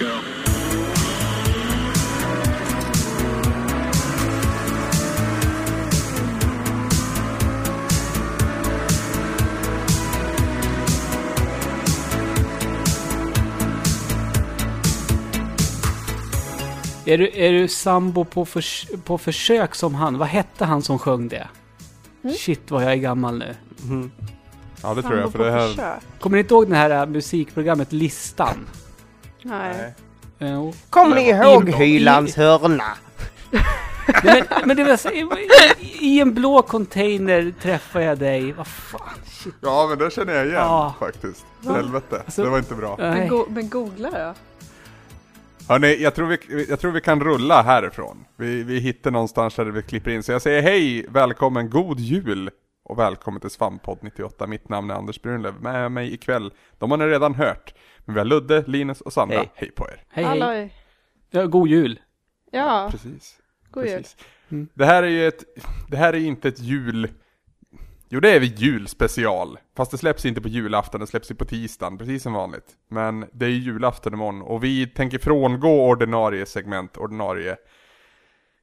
Go. Är du, är du sambo på, förs på försök som han? Vad hette han som sjöng det? Shit vad jag är gammal nu. Ja det tror jag, Sambo för det här... försök. Kommer ni inte ihåg det här äh, musikprogrammet Listan? Nej. Jo. Kommer ni ihåg I- hörna? Men, men det var så, i, i en blå container träffade jag dig. Vad fan, shit. Ja men det känner jag igen Ja. faktiskt. Va? Helvete, Alltså- det var inte bra. Men, go men googla då. Hörni, jag tror, vi, jag tror vi kan rulla härifrån. Vi, vi hittar någonstans där vi klipper in. Så jag säger hej, välkommen, god jul och välkommen till Svamppodd 98. Mitt namn är Anders Brunlöv. Med mig ikväll, de har ni redan hört. Men vi har Ludde, Linus och Sandra. Hej. Hej på er. Hej hej. Ja, god jul. Ja, Precis. god jul. Precis. Det här är ju ett, det här är inte ett jul... Jo det är väl julspecial. Fast det släpps inte på julafton, det släpps ju på tisdagen, precis som vanligt. Men det är ju julafton imorgon och vi tänker frångå ordinarie segment, ordinarie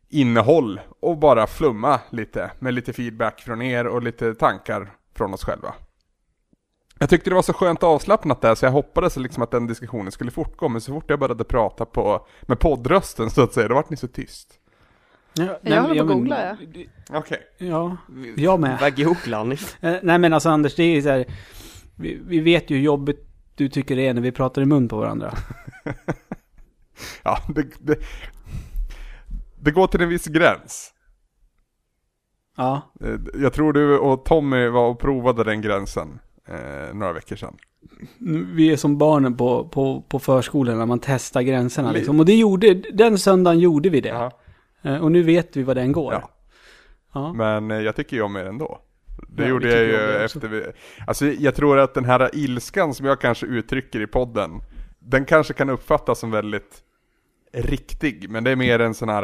innehåll och bara flumma lite med lite feedback från er och lite tankar från oss själva. Jag tyckte det var så skönt avslappnat där så jag hoppades liksom att den diskussionen skulle fortgå men så fort jag började prata på, med poddrösten så att säga, då vart ni så tyst. Ja, Jag håller på att googla, ja. Okej. Ja, jag med. Vad googlar ni? Eh, Nej men alltså Anders, det är ju så här, vi, vi vet ju hur jobbigt du tycker det är när vi pratar i mun på varandra. Ja, det, det, det går till en viss gräns. Ja. Eh, Jag tror du och Tommy var och provade den gränsen eh, några veckor sedan. Vi är som barnen på, på, på förskolan när man testar gränserna Li- liksom. Och det gjorde, den söndagen gjorde vi det. Ja. Eh, Och nu vet vi vad den går. Ja. Ja. Men eh, jag tycker ju om er ändå. Det Ja, gjorde jag ju er efter vi, Alltså jag tror att den här ilskan som jag kanske uttrycker i podden, den kanske kan uppfattas som väldigt riktig, men det är mer en sån här...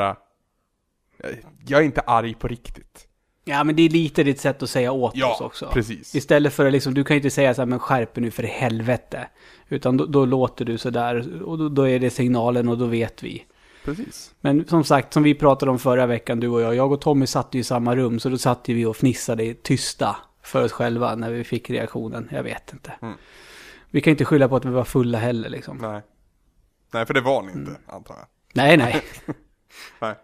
eh, Jag är inte arg på riktigt. Ja men det är lite ditt sätt att säga åt Ja, oss också. precis. Istället för att liksom, du kan ju inte säga så här, men skärp nu för helvete. Utan då, då låter du så där och då, då är det signalen och då vet vi. Precis. Men som sagt, som vi pratade om förra veckan, du och jag. Jag och Tommy satt ju i samma rum, så då satt ju vi och fnissade tysta för oss själva när vi fick reaktionen. Jag vet inte. Mm. Vi kan inte skylla på att vi var fulla heller liksom. Nej. Nej, för det var ni inte, Mm. antar jag. Nej, nej. Nej.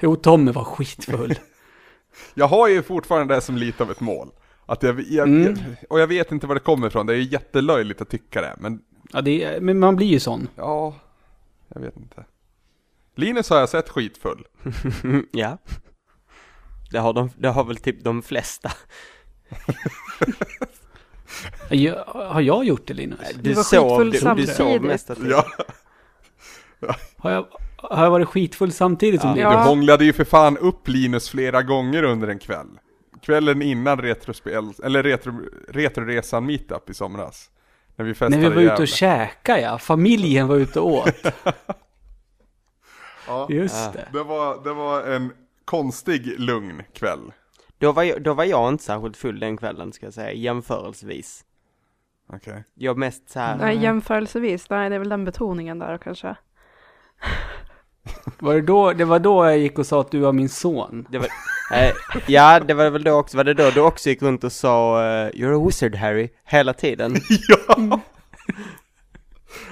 Jo, Tommy var skitfull. Jag har ju fortfarande det som lite av ett mål. Att jag, jag, Mm. jag, och jag vet inte var det kommer ifrån, det är jättelöjligt att tycka det, men Ja, det är, men man blir ju sån. ja, jag vet inte. Linus har jag sett skitfull. ja. Det har, de, det har väl typ de flesta. Jag, har jag gjort det Linus? Du, var sov, skitfull du, du sov samtidigt. mest att Ja, Har jag, har jag varit skitfull samtidigt som Ja. Linus? Ja. du hånglade ju för fan upp Linus flera gånger under en kväll. Kvällen innan retrospel, eller retro, retroresan meetup i somras. När vi festade När vi var ute och käkade ja. Familjen var ute och åt. Ja, Just det. det var, det var en konstig lugn kväll. Då var, jag, då var jag inte särskilt full den kvällen ska jag säga, jämförelsevis. Okej. Jag mest så här, Nej, jämförelsevis. Nej, det är väl den betoningen där kanske. Var det, då, det var då jag gick och sa att du var min son. det var, eh, ja det var väl då också, var det då du också gick runt och sa eh, You're a wizard Harry, hela tiden? Ja!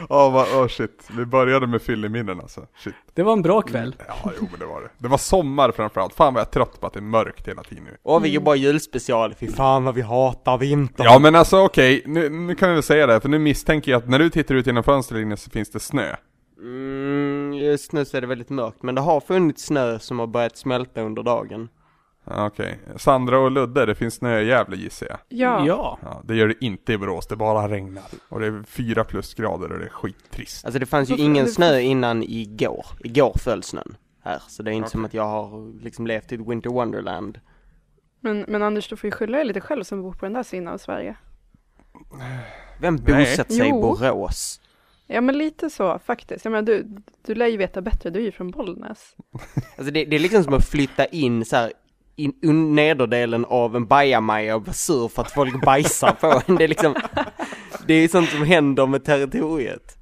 Ja, vad, oh shit. Vi började med fylleminnen alltså. Shit. Det var en bra kväll. Ja, jo men det var det. Det var sommar framförallt. Fan vad jag är trött på att det är mörkt hela tiden nu. Och vi jobbar julspecial, fy fan vad vi hatar vintern. Ja men alltså okej, nu, nu kan vi väl säga det, för nu misstänker jag att när du tittar ut genom fönstret så finns det snö. Mm, just nu så är det väldigt mörkt, men det har funnits snö som har börjat smälta under dagen. Ja, Okej, Sandra och Ludde, det finns snö i Gävle gissar jag. Ja. Ja. Ja, det gör det inte i Borås, det bara regnar. Och det är fyra plusgrader och det är skittrist. Alltså det fanns ju ingen snö innan igår. Igår föll snön här, så det är inte som Okej. att jag har liksom levt i ett winter wonderland. Men, men Anders, du får ju skylla dig lite själv som bor på den där sidan av Sverige. Vem Nej. bosätter sig i Jo. Borås? Ja, men lite så faktiskt. Jag menar, du, du lär ju veta bättre. Du är ju från Bollnäs. Alltså det, det är liksom som att flytta in så här in, nederdelen av en bajamaja och vara sur för att folk bajsar på en. Det är liksom, det är sånt som händer med territoriet.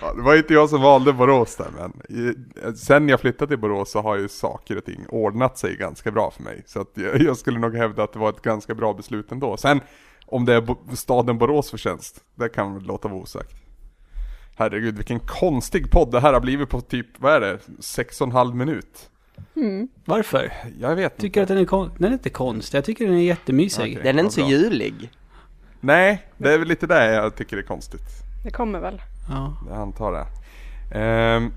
Ja, det var inte jag som valde Borås där men i, sen jag flyttade till Borås så har ju saker och ting ordnat sig ganska bra för mig. Så att jag, jag skulle nog hävda att det var ett ganska bra beslut ändå. Sen om det är staden Borås förtjänst, det kan vi låta vara osagt. Herregud vilken konstig podd det här har blivit på typ, vad är det, sex och en halv minut. Varför? Jag vet Tycker inte. att den är kon- Den är inte konstig. Jag tycker den är jättemysig. Okej. Den är inte så bra. julig. Nej, det är väl lite det jag tycker är konstigt. Det kommer väl. Ja. Jag antar det. Ehm,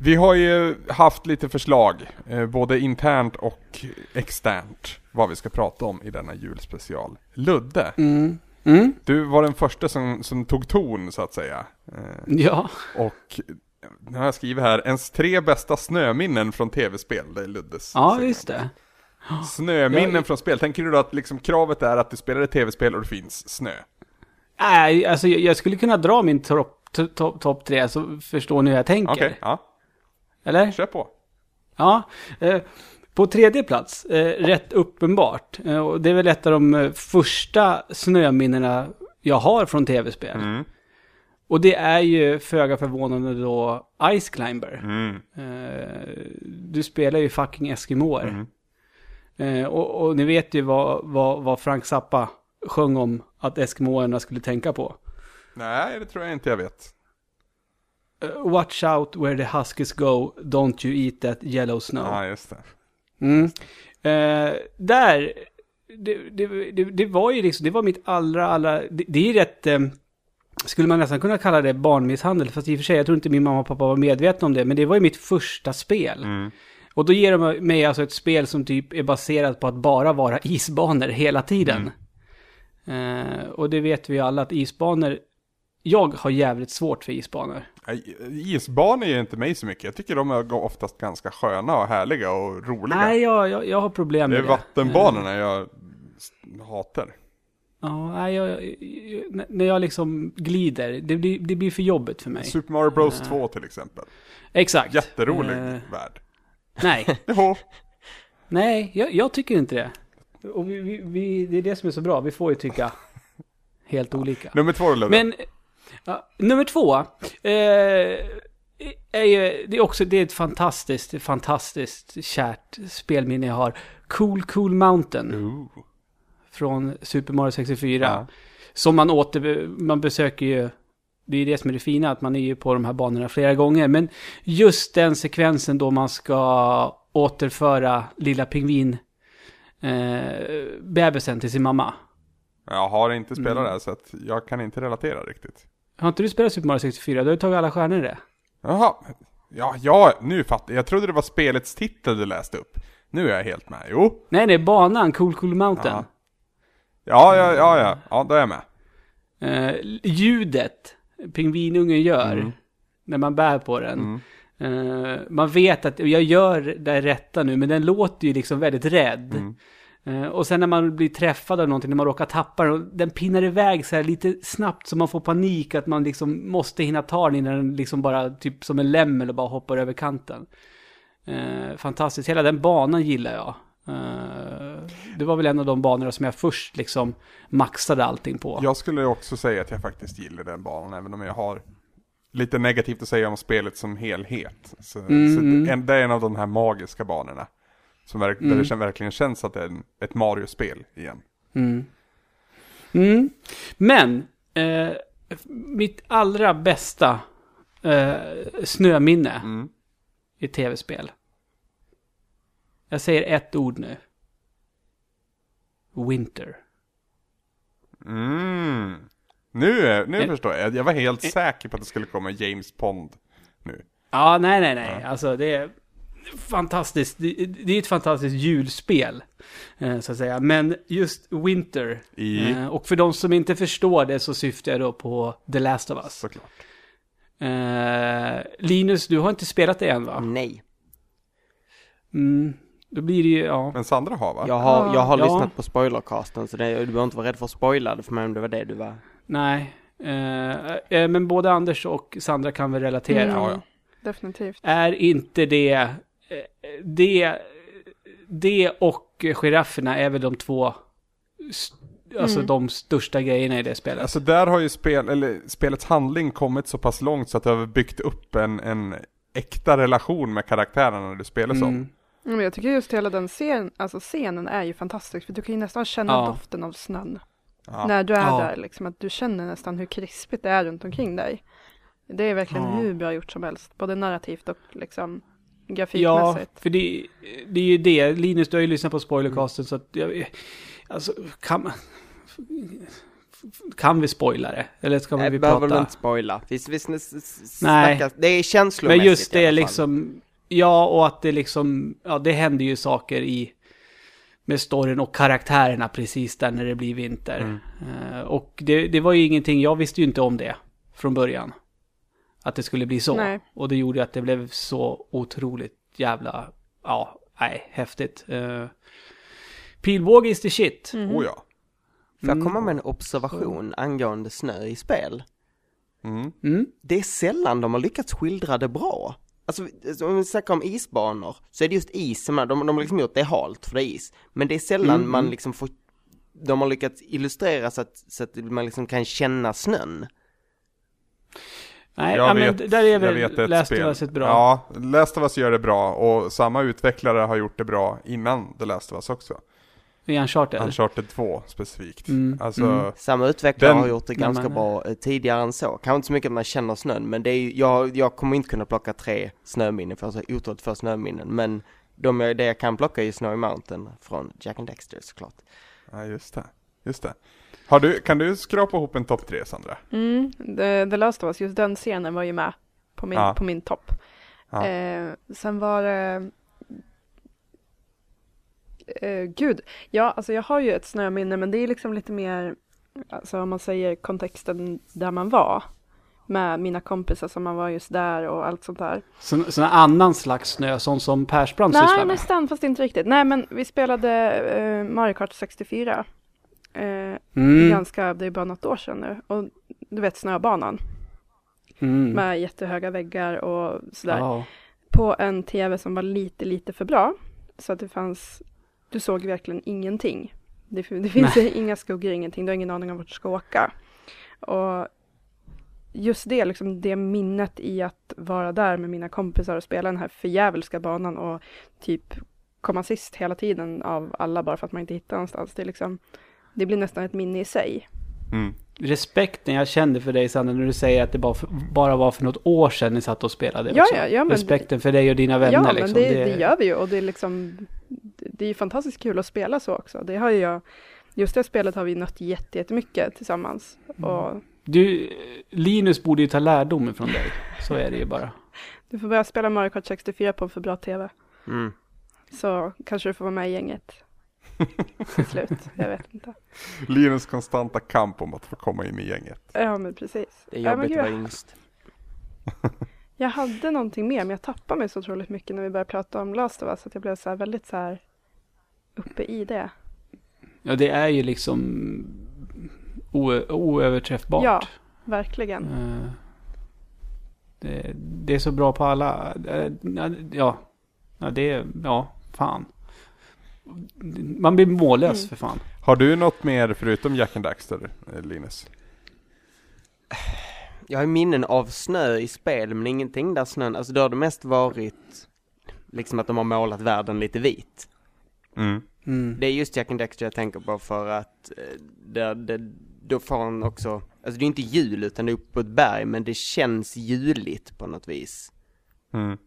vi har ju haft lite förslag, eh, både internt och externt, vad vi ska prata om i denna julspecial. Ludde, Mm. Mm. du var den första som, som tog ton så att säga. Eh, Ja. och nu har jag skrivit här, ens tre bästa snöminnen från tv-spel, det är Luddes. Ja, segment. visst det. Snöminnen Jag- från spel, tänker du då att liksom kravet är att du spelar ett tv-spel och det finns snö? Nej, alltså jag skulle kunna dra min topp to, top, top tre så förstår ni hur jag tänker. Okej, ja, Eller? kör på. Ja. Eh, på tredje plats, eh, rätt uppenbart. Eh, och det är väl ett av de eh, första snöminnena jag har från tv-spel. Mm. Och det är ju föga förvånande då Ice Climber. Mm. Eh, du spelar ju fucking Eskimoer. Mm. Eh, och, och ni vet ju vad, vad, vad Frank Zappa sjöng om att Eskimoerna skulle tänka på. Nej, det tror jag inte jag vet. Eh, Watch out where the huskies go, don't you eat that yellow snow. Ja, just det. Mm. Eh, där, det, det, det, det var ju liksom, det var mitt allra, allra, det, det är rätt, eh, skulle man nästan kunna kalla det barnmisshandel, fast i och för sig, jag tror inte min mamma och pappa var medvetna om det, men det var ju mitt första spel. Mm. Och då ger de mig alltså ett spel som typ är baserat på att bara vara isbanor hela tiden. Eh, och det vet vi ju alla att isbanor, jag har jävligt svårt för isbanor. Nej, Isbanor är inte mig så mycket. Jag tycker de är oftast ganska sköna och härliga och roliga. Nej, jag, jag, jag har problem det med är det. vattenbanorna jag hatar. Ja, nej, jag, när jag liksom glider, det blir, det blir för jobbigt för mig. Super Mario Bros 2 till exempel. Exakt. Jätterolig Eh, värld. nej, nej, jag, jag tycker inte det. Och vi, vi, vi, det är det som är så bra, vi får ju tycka helt olika. Nummer två då. Men, ja, nummer två, eh, är ju, det är också, det är ett fantastiskt, fantastiskt kärt spelminne jag har. Cool Cool Mountain Ooh. från Super Mario 64. Ja. Som man åter, man besöker ju, det är det som är det fina, att man är ju på de här banorna flera gånger. Men just den sekvensen då man ska återföra lilla pingvin eh, bebisen till sin mamma. Jag har inte spelat Mm. det här så att jag kan inte relatera riktigt. Har inte du spelat Super Mario 64? Du har ju tagit alla stjärnor i det. Jaha. Ja, ja, nu fattar jag. Jag trodde det var spelets titel du läste upp. Nu är jag helt med. Jo. Nej, nej, banan, Cool Cool Mountain. Ja. Ja, ja, ja, ja. Ja, då är jag med. Eh, ljudet pingvinungen gör Mm. när man bär på den. Mm. Eh, man vet att jag gör det rätta nu, men den låter ju liksom väldigt rädd. Mm. Eh, och sen när man blir träffad av någonting, när man råkar tappa den, den pinnar iväg så här lite snabbt så man får panik att man liksom måste hinna ta den innan den liksom bara, typ som en lämmel och bara hoppar över kanten. Eh, fantastiskt, hela den banan gillar jag. Eh, det var väl en av de banorna som jag först liksom maxade allting på. Jag skulle också säga att jag faktiskt gillar den banan, även om jag har lite negativt att säga om spelet som helhet. Så, Mm, så det är en av de här magiska banorna. Som verk, Där Mm. det kän- verkligen känns att det är en, ett Mario-spel igen. Mm. Mm. Men, eh, mitt allra bästa eh, snöminne Mm. i tv-spel. Jag säger ett ord nu. Winter. Mm. Nu, nu Eh, förstår jag. Jag var helt eh. säker på att det skulle komma James Pond nu. Ja, nej, nej, nej. Alltså det fantastiskt. Det, det är ett fantastiskt julspel, eh, så att säga. Men just Winter. I, Eh, och för de som inte förstår det så syftar jag då på The Last of Us. såklart. Eh, Linus, du har inte spelat det än va? Nej. Mm, då blir det ju, ja. Men Sandra har va? Jag har, jag har Ja. lyssnat på spoilercasten så det, du behöver inte vara rädd för spoilade för mig om det var det du var. Nej. Men både Anders och Sandra kan väl relatera. Mm. Ja, ja. Definitivt. Är inte det, det, det och girafferna är väl de två st- alltså Mm. de största grejerna i det spelet. Alltså där har ju spel, eller spelets handling kommit så pass långt så att det har byggt upp en, en äkta relation med karaktärerna du spelar som. Mm. Men jag tycker just hela den scen, alltså scenen är ju fantastisk för du kan ju nästan känna Ja. doften av snön. Ja. När du är Ja. där liksom, att du känner nästan hur krispigt det är runt omkring dig. Det är verkligen Ja. hur bra gjort som helst, både narrativt och liksom Ja, grafikmässigt. för det, det är ju det. Linus, du har ju lyssnat på spoilercasten så att jag, alltså kan man... Kan vi spoila det? Eller ska Nej, vi behöver väl prata? inte spoila. Vi, vi, Nej. Det är känslomässigt Men just det liksom, ja och att det liksom, ja det händer ju saker i med storyn och karaktärerna precis där när det blir vinter. Mm. Eh, och det, det var ju ingenting, jag visste ju inte om det från början. Att det skulle bli så. Nej. Och det gjorde att det blev så otroligt jävla, ja, nej, häftigt. Uh, pilbåge is the shit. Mhm. Oh ja. Får jag Mm. komma med en observation angående snö i spel? Mm. Mm. Det är sällan de har lyckats skildra det bra. Alltså, om vi snackar om isbanor, så är det just is som är, de, de har liksom gjort det halt för det är is. Men det är sällan Mm, man mm. liksom får, de har lyckats illustrera så att, så att man liksom kan känna snön. Nej, Jag ja, vet- men där är jag väl vet ett Last of. Us ett bra. Ja, Last of Us gör det bra och samma utvecklare har gjort det bra innan The Last of Us också. I Uncharted. Uncharted 2 specifikt. Mm, Alltså, mm. Samma utvecklare Den- har gjort det ganska men- bra eh, tidigare än så. Kanske inte så mycket att man känner snön, men det är ju, jag, jag kommer inte kunna plocka tre snöminnen för jag har så otroligt få snöminnen. Men de, jag- det jag kan plocka är ju Snowy Mountain från Jack and Dexter såklart. ja just det. Just det. Har du, kan du skrapa ihop en topp tre Sandra? Mm, The, The Last of Us, just den scenen var ju med på min, Ja. på min topp. Ja. Eh, sen var det... Eh, gud, ja alltså jag har ju ett snöminne men det är liksom lite mer, alltså om man säger kontexten där man var. Med mina kompisar som man var just där och allt sånt där. Så, sån annan slags snö, sån som Persbrandt sysslar Nej, med. nästan fast inte riktigt. Nej men vi spelade eh, Mario Kart 64. Eh, Mm. Ganska, det är bara något år sedan nu. Och du vet snöbanan Mm. med jättehöga väggar och sådär. Ja. på en tv som var lite, lite för bra. Så att det fanns, du såg verkligen ingenting. Det, det finns inga skuggor, ingenting, du har ingen aning om vart du ska åka. Och just det, liksom det minnet i att vara där med mina kompisar och spela den här förjävulska banan och typ komma sist hela tiden av alla bara för att man inte hittar någonstans. Det, är liksom, det blir nästan ett minne i sig. Mm. Respekten jag kände för dig Sandra när du säger att det bara, för, bara var för något år sedan ni satt och spelade Ja, också. ja, ja, men- Respekten för dig och dina vänner ja, men liksom. det, det gör vi ju och det är liksom Det är ju fantastiskt kul att spela så också. Det har ju jag Just det spelet har vi nött jätte- jättemycket tillsammans. Mm. Och Du, Linus borde ju ta lärdom från dig. Så är det ju bara. du får börja spela Mario Kart 64 på en för bra TV. Mm. Så kanske du får vara med i gänget. Till slut, jag vet inte. Linus konstanta kamp om att få komma in i gänget. Ja men precis. Det är Ja, jobbigt att vara yngst. Jag hade någonting mer men jag tappade mig så otroligt mycket när vi började prata om Last of Us. Att jag blev så här väldigt så här uppe i det. Ja, det är ju liksom oöverträffbart. Ja. Verkligen. Eh, Det, det är så bra på alla. eh, Ja, ja det är, ja, fan. Man blir mållös Mm. för fan. Har du något mer förutom Jack and Daxter, Linus? Jag har minnen av snö i spel, men ingenting där snön, alltså då har det mest varit liksom att de har målat världen lite vit. Mm. Mm. Det är just Jack and Dexter jag tänker på för att eh, det, det, då får han också, alltså det är inte jul utan det är uppe på ett berg, men det känns juligt på något vis. Mm.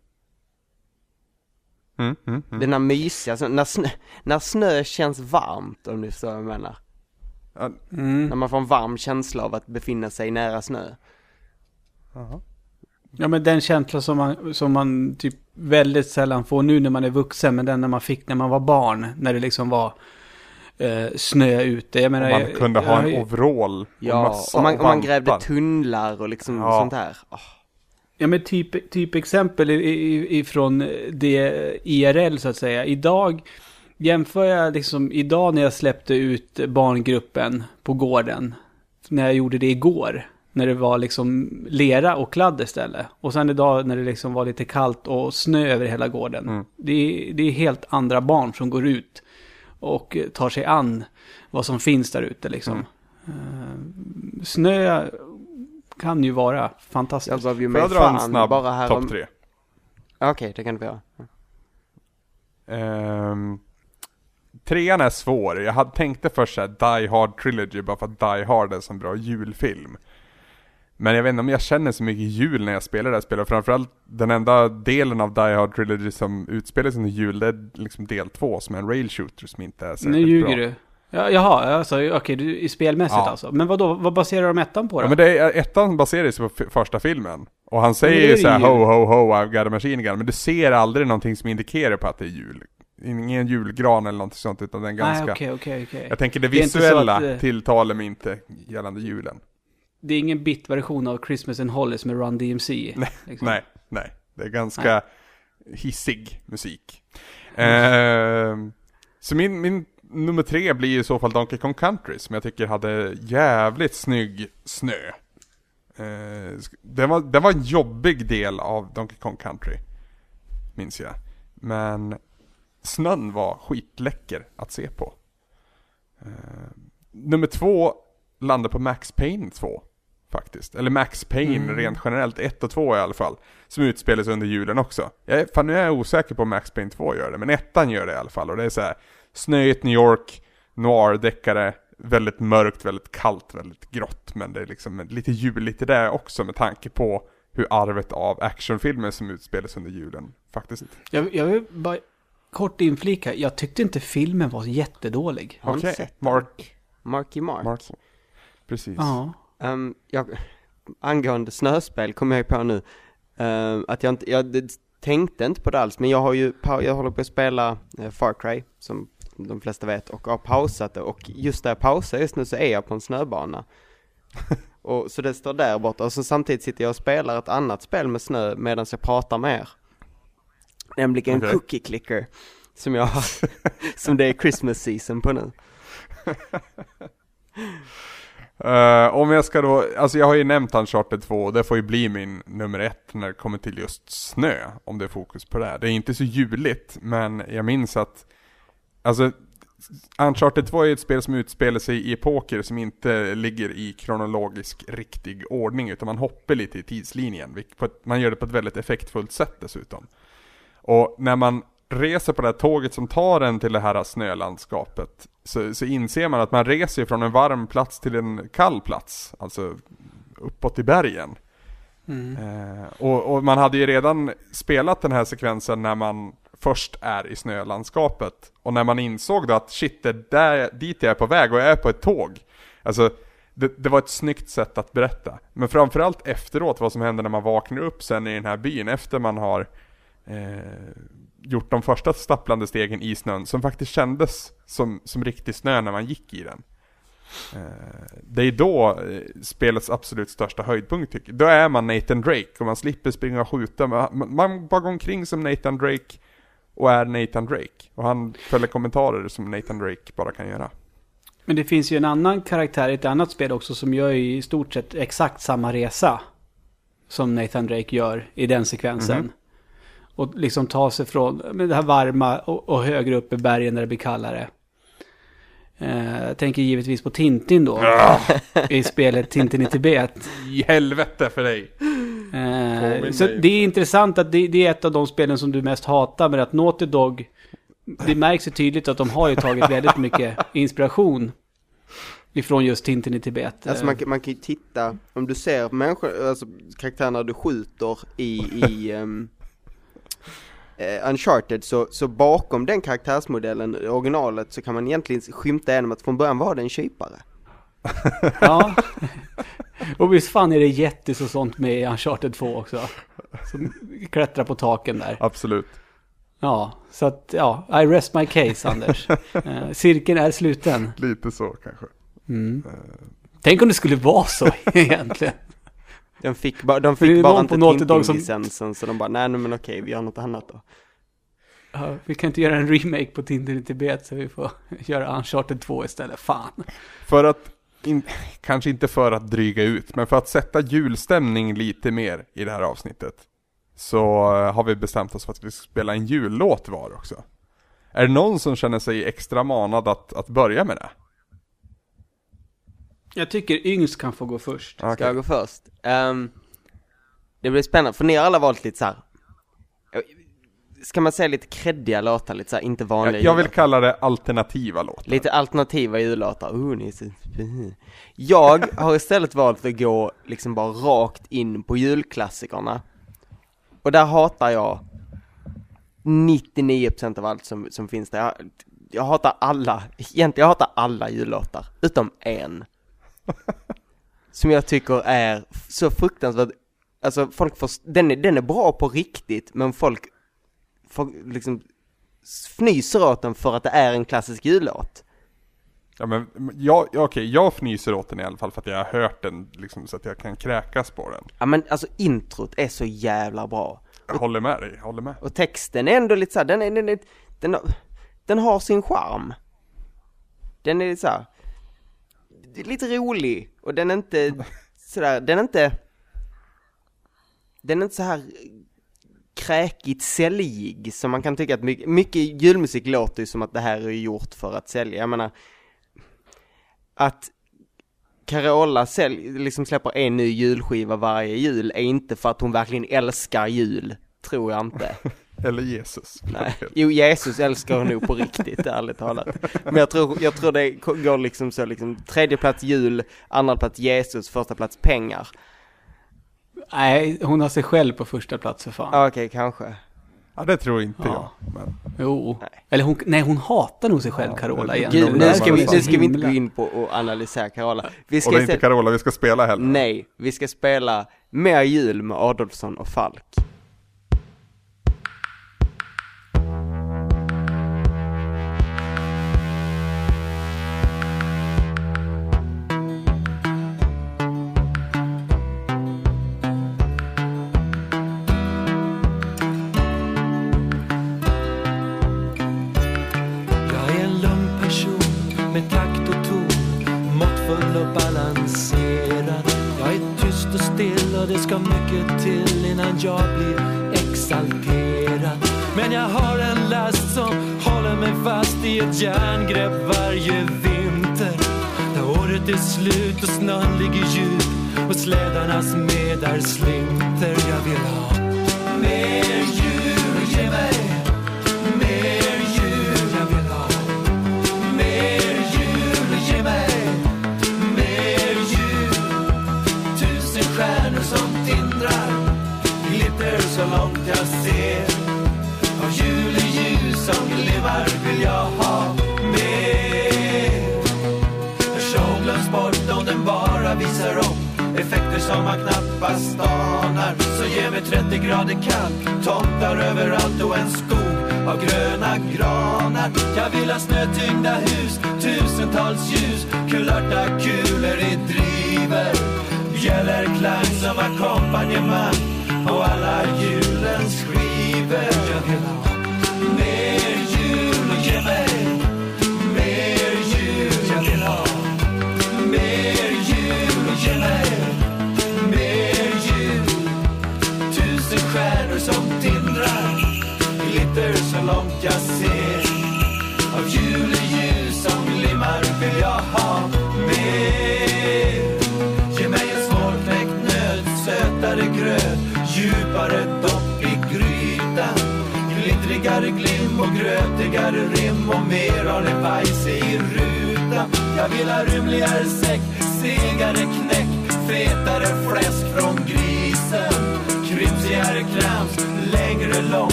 Mm, mm, mm. Den här mysiga, alltså när snö, när snö känns varmt om du förstår vad jag menar. Mm. När man får en varm känsla av att befinna sig nära snö. jaha. Ja men den känsla som man, som man typ väldigt sällan får nu när man är vuxen. Men den när man fick när man var barn. När det liksom var eh, snö ute. Jag menar, man jag- kunde ha jag- en overall och Ja, mössa och man, och och man grävde tunnlar och liksom Ja. sånt här. Åh, Ja men typ, typ exempel ifrån det IRL så att säga. Idag jämför jag liksom idag när jag släppte ut barngruppen på gården. När jag gjorde det igår. När det var liksom lera och kladd istället. Och sen idag när det liksom var lite kallt och snö över hela gården. Mm. Det, är, det är helt andra barn som går ut. och tar sig an vad som finns där ute liksom. Mm. Eh, snö kan ju vara fantastiskt. Jag gav ju Får mig jag dra en fan snabb bara här topp tre? Okej, det kan du göra. Ehm, trean är svår. Jag hade tänkte först såhär Die Hard Trilogy bara för att Die Hard är en sån bra julfilm. Men jag vet inte om jag känner så mycket jul när jag spelar det här spelet. Framförallt den enda delen av Die Hard Trilogy som utspelar sig under jul, det är liksom del två som är en rail shooter som inte är särskilt Nu ljuger bra. du. Ja, jaha, alltså, okej, i spelmässigt Ja. alltså. Men vad då? vad baserar de ettan på då? Ja men det är, ettan baserar sig på första filmen. Och han säger ju såhär ho ho ho I've got a machine gun. Men du ser aldrig någonting som indikerar på att det är jul. Ingen julgran eller något sånt utan den är ganska... Nej, okej, okej, okej. Jag tänker det Det visuella att, eh, tilltalar mig inte gällande julen. Det är ingen bit-version av Christmas in Hollies med Run DMC. liksom. Nej, nej. Det är ganska hissig musik. Ehm, så min, min nummer tre blir i så fall Donkey Kong Country som jag tycker hade jävligt snygg snö. Uh, det, var, det var en jobbig del av Donkey Kong Country. Minns jag. Men snön var skitläcker att se på. Eh, nummer två landar på Max Payne 2. Faktiskt. Eller Max Payne Mm. rent generellt, 1 och 2 i alla fall. Som utspelar sig under julen också. Jag, fan nu är jag osäker på om Max Payne 2 gör det, men ettan gör det i alla fall. Och det är så här snöigt New York, noir-deckare, väldigt mörkt, väldigt kallt, väldigt grått. Men det är liksom lite juligt i det också med tanke på hur arvet av actionfilmer som utspelas under julen faktiskt. Jag, jag vill bara kort inflika. Jag tyckte inte filmen var jättedålig. Har du Okej, sett Mark. Marky Mark? Mark. Precis. Ja. Ehm, jag, angående snöspel kom jag på nu, ehm, att jag inte, jag det, tänkte inte på det alls, men jag har ju, jag håller på att spela eh, Far Cry, som de flesta vet, och har pausat det, och just där jag pausar just nu så är jag på en snöbana. och, så det står där borta, och så samtidigt sitter jag och spelar ett annat spel med snö medan jag pratar med er. Nämligen Okej. Cookie Clicker, som jag har, som det är Christmas season på nu. Eh, om jag ska då, alltså jag har ju nämnt Uncharted 2 och det får ju bli min nummer ett när det kommer till just snö, om det är fokus på det. här. Det är inte så juligt, men jag minns att, alltså Uncharted 2 är ett spel som utspelar sig i epoker som inte ligger i kronologisk riktig ordning, utan man hoppar lite i tidslinjen. man gör det på ett väldigt effektfullt sätt dessutom. Och när man reser på det här tåget som tar en till det här snölandskapet så, så inser man att man reser från en varm plats till en kall plats, alltså uppåt i bergen. Mm. Eh, och, och man hade ju redan spelat den här sekvensen när man först är i snölandskapet. Och när man insåg då att shit, det är där, dit jag är på väg och jag är på ett tåg. Alltså, det, det var ett snyggt sätt att berätta. Men framförallt efteråt, vad som händer när man vaknar upp sen i den här byn efter man har eh, gjort de första stapplande stegen i snön som faktiskt kändes som, som riktig snö när man gick i den. Eh, det är då eh, spelets absolut största höjdpunkt tycker jag. Då är man Nathan Drake och man slipper springa och skjuta. Man, man- man bara går omkring som Nathan Drake och är Nathan Drake. Och han fäller kommentarer som Nathan Drake bara kan göra. Men det finns ju en annan karaktär i ett annat spel också som gör i stort sett exakt samma resa. Som Nathan Drake gör i den sekvensen. Mhm. Och liksom ta sig från det här varma och, och högre upp i bergen där det blir kallare. Eh, jag tänker givetvis på Tintin då. I spelet Tintin i Tibet. I helvete för dig! Eh, så det är intressant att det, det är ett av de spelen som du mest hatar. Men att Naughty Dog, det märks ju tydligt att de har ju tagit väldigt mycket inspiration. Ifrån just Tintin i Tibet. Alltså man, kan- man kan ju titta, om du ser människor, alltså karaktärerna du skjuter i, i um, Uncharted så, så bakom den karaktärsmodellen, originalet, så kan man egentligen skymta igenom att från början var det en kypare. Ja. Och visst fan är det jättis och sånt med i Uncharted 2 också. Som klättrar på taken där. Absolut. Ja, så att ja, I rest my case Anders. Eh, cirkeln är sluten. Lite så kanske. Mm. Tänk om det skulle vara så egentligen. De fick, ba, de fick bara inte som- Tintin-licensen så de bara, nej men okej, vi gör något annat då. Ja, vi kan inte göra en remake på Tintin i Tibet så vi får göra Uncharted 2 istället. Fan. För att, in, kanske inte för att dryga ut, men för att sätta julstämning lite mer i det här avsnittet. Så eh, har vi bestämt oss för att vi ska spela en jullåt var också. Är det någon som känner sig extra manad att, att börja med det? Jag tycker yngst kan få gå först. Ska jag gå först? Ehm, det blir spännande, för ni har alla valt lite så här. Ska man säga lite kreddiga låtar, lite så här, inte vanliga Jag, jag vill kalla det alternativa låtar. Lite alternativa jullåtar, oh, ni är så... Jag har istället valt att gå liksom bara rakt in på julklassikerna. Och där hatar jag 99% av allt som, som finns där. Jag, jag hatar alla, egentligen jag hatar alla jullåtar, utom en. Som jag tycker är så fruktansvärt Alltså folk får, den är, den är bra på riktigt men folk får liksom fnyser åt den för att det är en klassisk jullåt Ja men, jag, ja, okej, jag fnyser åt den i alla fall för att jag har hört den liksom så att jag kan kräkas på den. Ja men alltså introt är så jävla bra. Jag håller med dig, jag håller med. Och texten är ändå lite såhär, den är, den är, den har, den har sin charm. Den är såhär, lite rolig och den är inte sådär, den är inte, den är inte så här kräkigt säljig som man kan tycka att mycket, mycket julmusik låter ju som att det här är gjort för att sälja. Jag menar, att Carola sälj, liksom släpper en ny julskiva varje jul är inte för att hon verkligen älskar jul, tror jag inte. Eller Jesus. Nej. Jo, Jesus älskar hon nog på riktigt, ärligt talat. Men jag tror, jag tror det går liksom så liksom, tredje plats jul, andra plats Jesus, första plats pengar. Nej, hon har sig själv på första plats för fan. Ja, Okej, kanske. Ja det tror inte Ja. jag. Men, Jo. Nej. Eller hon, nej hon hatar nog sig själv, Ja, Carola det- egentligen. Gud, nu ska vi, nu ska vi inte gå in på och analysera Carola. Vi och ska det är inte istället, Carola vi ska spela heller. nej, vi ska spela Mer jul med Adolfsson och Falk.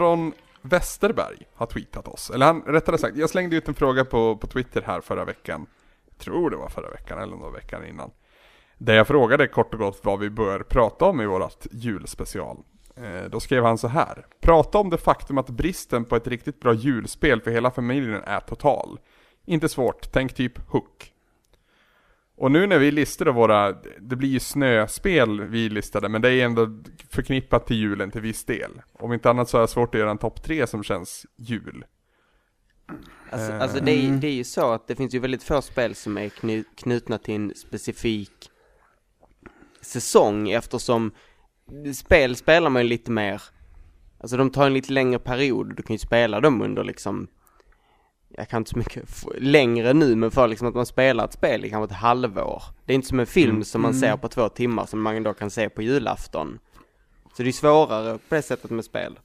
Aron Westerberg har tweetat oss. Eller han, rättare sagt, jag slängde ut en fråga på, på Twitter här förra veckan. Tror det var förra veckan eller någon veckan innan. Där jag frågade kort och gott vad vi bör prata om i vårat julspecial. Eh, då skrev han så här. Prata om det faktum att bristen på ett riktigt bra julspel för hela familjen är total. Inte svårt, tänk typ Hook. Och nu när vi listade våra, det blir ju snöspel vi listade, men det är ändå förknippat till julen till viss del. Om inte annat så är det svårt att göra en topp tre som känns jul. Alltså, Eh. alltså det, är, Mm. det är ju så att det finns ju väldigt få spel som är knu, knutna till en specifik säsong eftersom spel spelar man ju lite mer, alltså de tar en lite längre period, du kan ju spela dem under liksom jag kan inte så mycket längre nu men för liksom att man spelar ett spel i kanske ett halvår. Det är inte som en film Mm. som man Mm. ser på två timmar som man då kan se på julafton. Så det är svårare på det sättet med spel.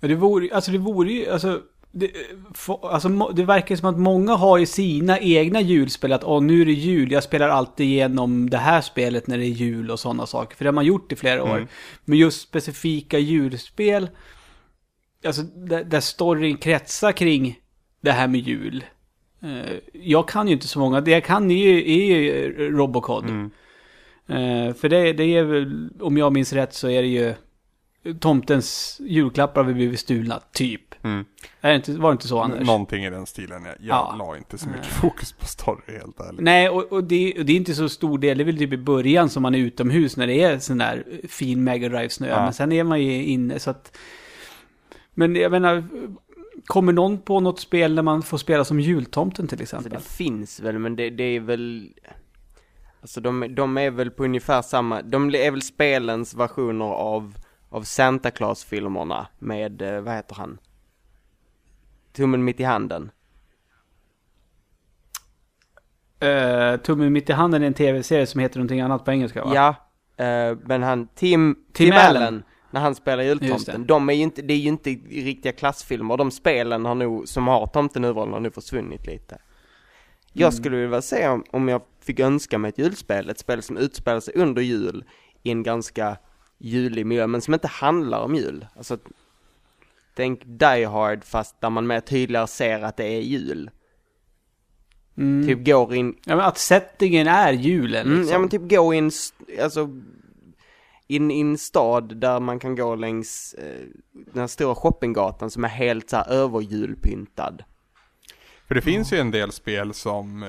Men det vore, alltså det vore ju, alltså det, få- alltså må- det verkar som att många har ju sina egna julspel. Att åh, nu är det jul, jag spelar alltid igenom det här spelet när det är jul och sådana saker. För det har man gjort i flera år. Mm. Men just specifika julspel, alltså där, där storyn kretsar kring det här med jul. Eh, jag kan ju inte så många, det jag kan är ju, är ju Robocod. Mm. Eh, för det, det är väl, om jag minns rätt så är det ju tomtens julklappar har blivit stulna, typ. Mm. Är inte, var det inte så Anders? Någonting i den stilen. Jag, jag Ja. la inte så mycket fokus på story helt ärligt. Nej, och, och, det, och det är inte så stor del. Det är väl typ i början som man är utomhus när det är sån där fin Mega Drive-snö. Ja. Men sen är man ju inne så att... Men jag menar, kommer någon på något spel där man får spela som jultomten till Alltså exempel? det finns väl, men det, det är väl Alltså de, de är väl på ungefär samma, de är väl spelens versioner av, av Santa Claus-filmerna med, eh, vad heter han? Tummen mitt i handen. Uh, Tummen mitt i handen är en tv-serie som heter någonting annat på engelska va? Ja, eh, men han, Tim, Tim Tim, Allen. Allen, när han spelar jultomten, det. de är ju inte, det är ju inte riktiga klassfilmer, de spelen har nog, som har tomten huvudrollen har nu försvunnit lite. Jag Mm. skulle vilja se om, om jag fick önska mig ett julspel, ett spel som utspelar sig under jul i en ganska julig miljö, men som inte handlar om jul. Alltså, tänk Die Hard fast där man mer tydligare ser att det är jul. Mm. Typ går in, Ja, men att settingen är julen Mm, liksom. ja men typ gå in, alltså in i en stad där man kan gå längs eh, den här stora shoppinggatan som är helt så här överjulpyntad. För det finns ju en del spel som eh,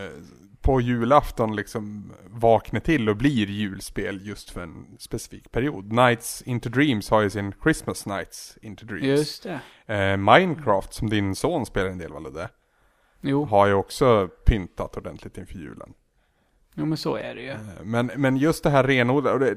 på julafton liksom vaknar till och blir julspel just för en specifik period. Nights into Dreams har ju sin Christmas Nights into Dreams. Just det. Eh, Minecraft som din son spelar en del, Ludde, Jo. har ju också pyntat ordentligt inför julen. Jo, men så är det ju. Eh, Men, men just det här renodlade,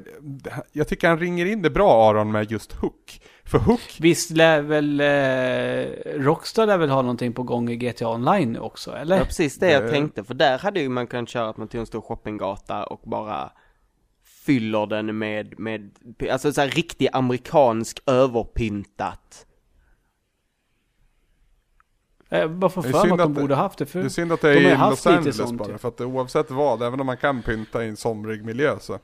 jag tycker han ringer in det bra Aron med just Hook. För Hook, Visst lär väl eh, Rockstar lär väl ha någonting på gång i GTA Online nu också, eller? var precis det jag Det- tänkte, för där hade ju man kunnat köra att man tog en stor shoppinggata och bara fyller den med, med, alltså så här riktig amerikansk överpyntat. Jag bara får Det är för mig synd att de borde haft det. För det är synd att det de är ju i haft Los Angeles sånt bara. För att oavsett vad, även om man kan pynta i en somrig miljö så.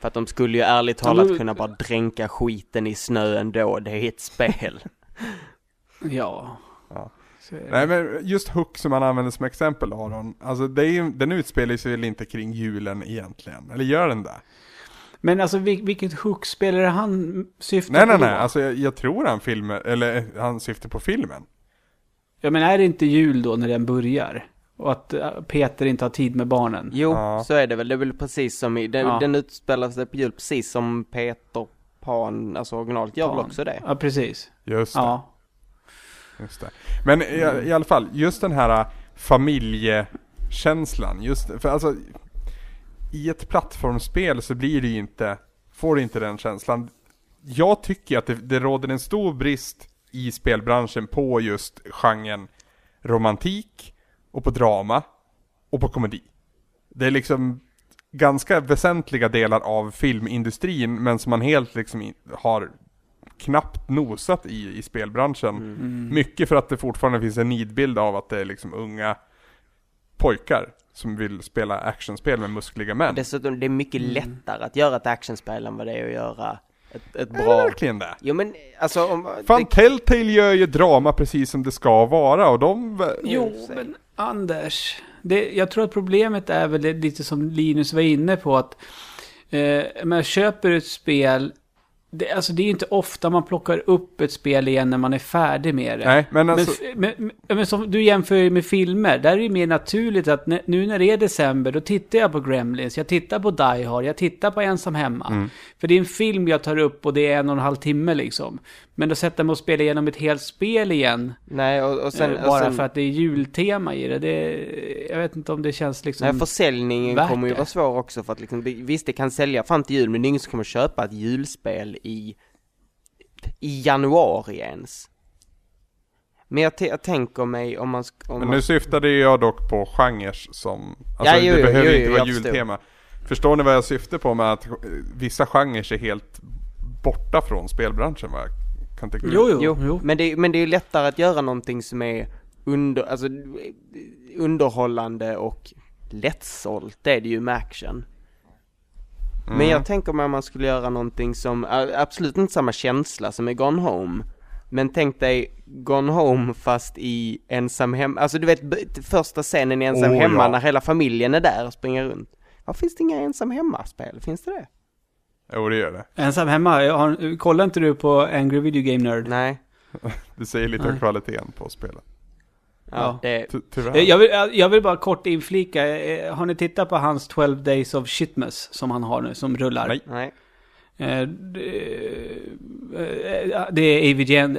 För att de skulle ju ärligt talat kunna bara dränka skiten i snö ändå, det är ett spel. Ja. Ja. Nej men just Hook som man använder som exempel Aron, alltså det är, ju- den utspelar sig väl inte kring julen egentligen? Eller gör den det? Men alltså vil- vilket hookspel är det han syftar Nej nej på nej, då? alltså jag, jag tror han filmer, eller eh, han syftar på filmen. Ja men är det inte jul då när den börjar? Och att eh, Peter inte har tid med barnen? Jo, Ja. så är det väl. Det är väl precis som i, den, Ja. den utspelar sig på jul precis som Peter Pan, alltså originalet gör väl också det. Ja precis. Just det. Ja. Just det. Men i, i alla fall, just den här äh, familjekänslan, just för alltså i ett plattformsspel så blir det ju inte, får du inte den känslan. Jag tycker att det, det råder en stor brist i spelbranschen på just genren romantik och på drama och på komedi. Det är liksom ganska väsentliga delar av filmindustrin men som man helt liksom har knappt nosat i, i spelbranschen. Mm. Mycket för att det fortfarande finns en nidbild av att det är liksom unga pojkar som vill spela actionspel med muskliga män. Dessutom, det är mycket Mm. lättare att göra ett actionspel än vad det är att göra ett, ett Är det bra... verkligen det? Jo men alltså om... Fan, det, Telltale gör ju drama precis som det ska vara och de... Jo, men Anders. Det, jag tror att problemet är väl lite som Linus var inne på att eh, man köper ett spel. Det, alltså det är ju inte ofta man plockar upp ett spel igen när man är färdig med det. Nej, men alltså... Men, men, men, som du jämför ju med filmer, där är det mer naturligt att nu när det är december, då tittar jag på Gremlins, jag tittar på Die Hard, jag tittar på Ensam Hemma. Mm. För det är en film jag tar upp och det är en och en halv timme liksom. Men då sätter man och spelar igenom ett helt spel igen, nej och, och sen... eh, och bara sen, för att det är jultema i det. det. Jag vet inte om det känns liksom... Nej, försäljningen kommer ju vara svår också för att liksom, visst det kan sälja fram till jul men det är ingen som kommer köpa ett julspel i, i januari ens. Men jag, jag tänker mig om man, om Men man nu syftade jag dock på genrer som... Alltså Ja, jo, det jo, behöver jo, inte jo, vara jag förstår. jultema. Förstår ni vad jag syftar på med att eh, vissa genrer är helt borta från spelbranschen vad jag kan tycka? Jo, jo, Jo, jo. men det, men det är ju lättare att göra någonting som är under, alltså, underhållande och lättsålt, det är det ju med action. Men Mm. jag tänker mig om man skulle göra någonting som, absolut inte samma känsla som i Gone Home. Men tänk dig Gone Home fast i ensam hemma, alltså du vet första scenen i ensam Åh, hemma ja. när hela familjen är där och springer runt. Varför finns det inga ensam hemma-spel? Finns det det? Jo, det gör det. Ensam hemma, har, kollar inte du på Angry Video Game Nerd? Nej. Det säger lite om kvaliteten på spelet. Ja, det, Ty- Tyvärr. Jag vill, jag vill bara kort inflika, eh, har ni tittat på hans 12 Days of Shitmas som han har nu, som rullar? Nej. nej. Eh, det, eh, det är AVGN,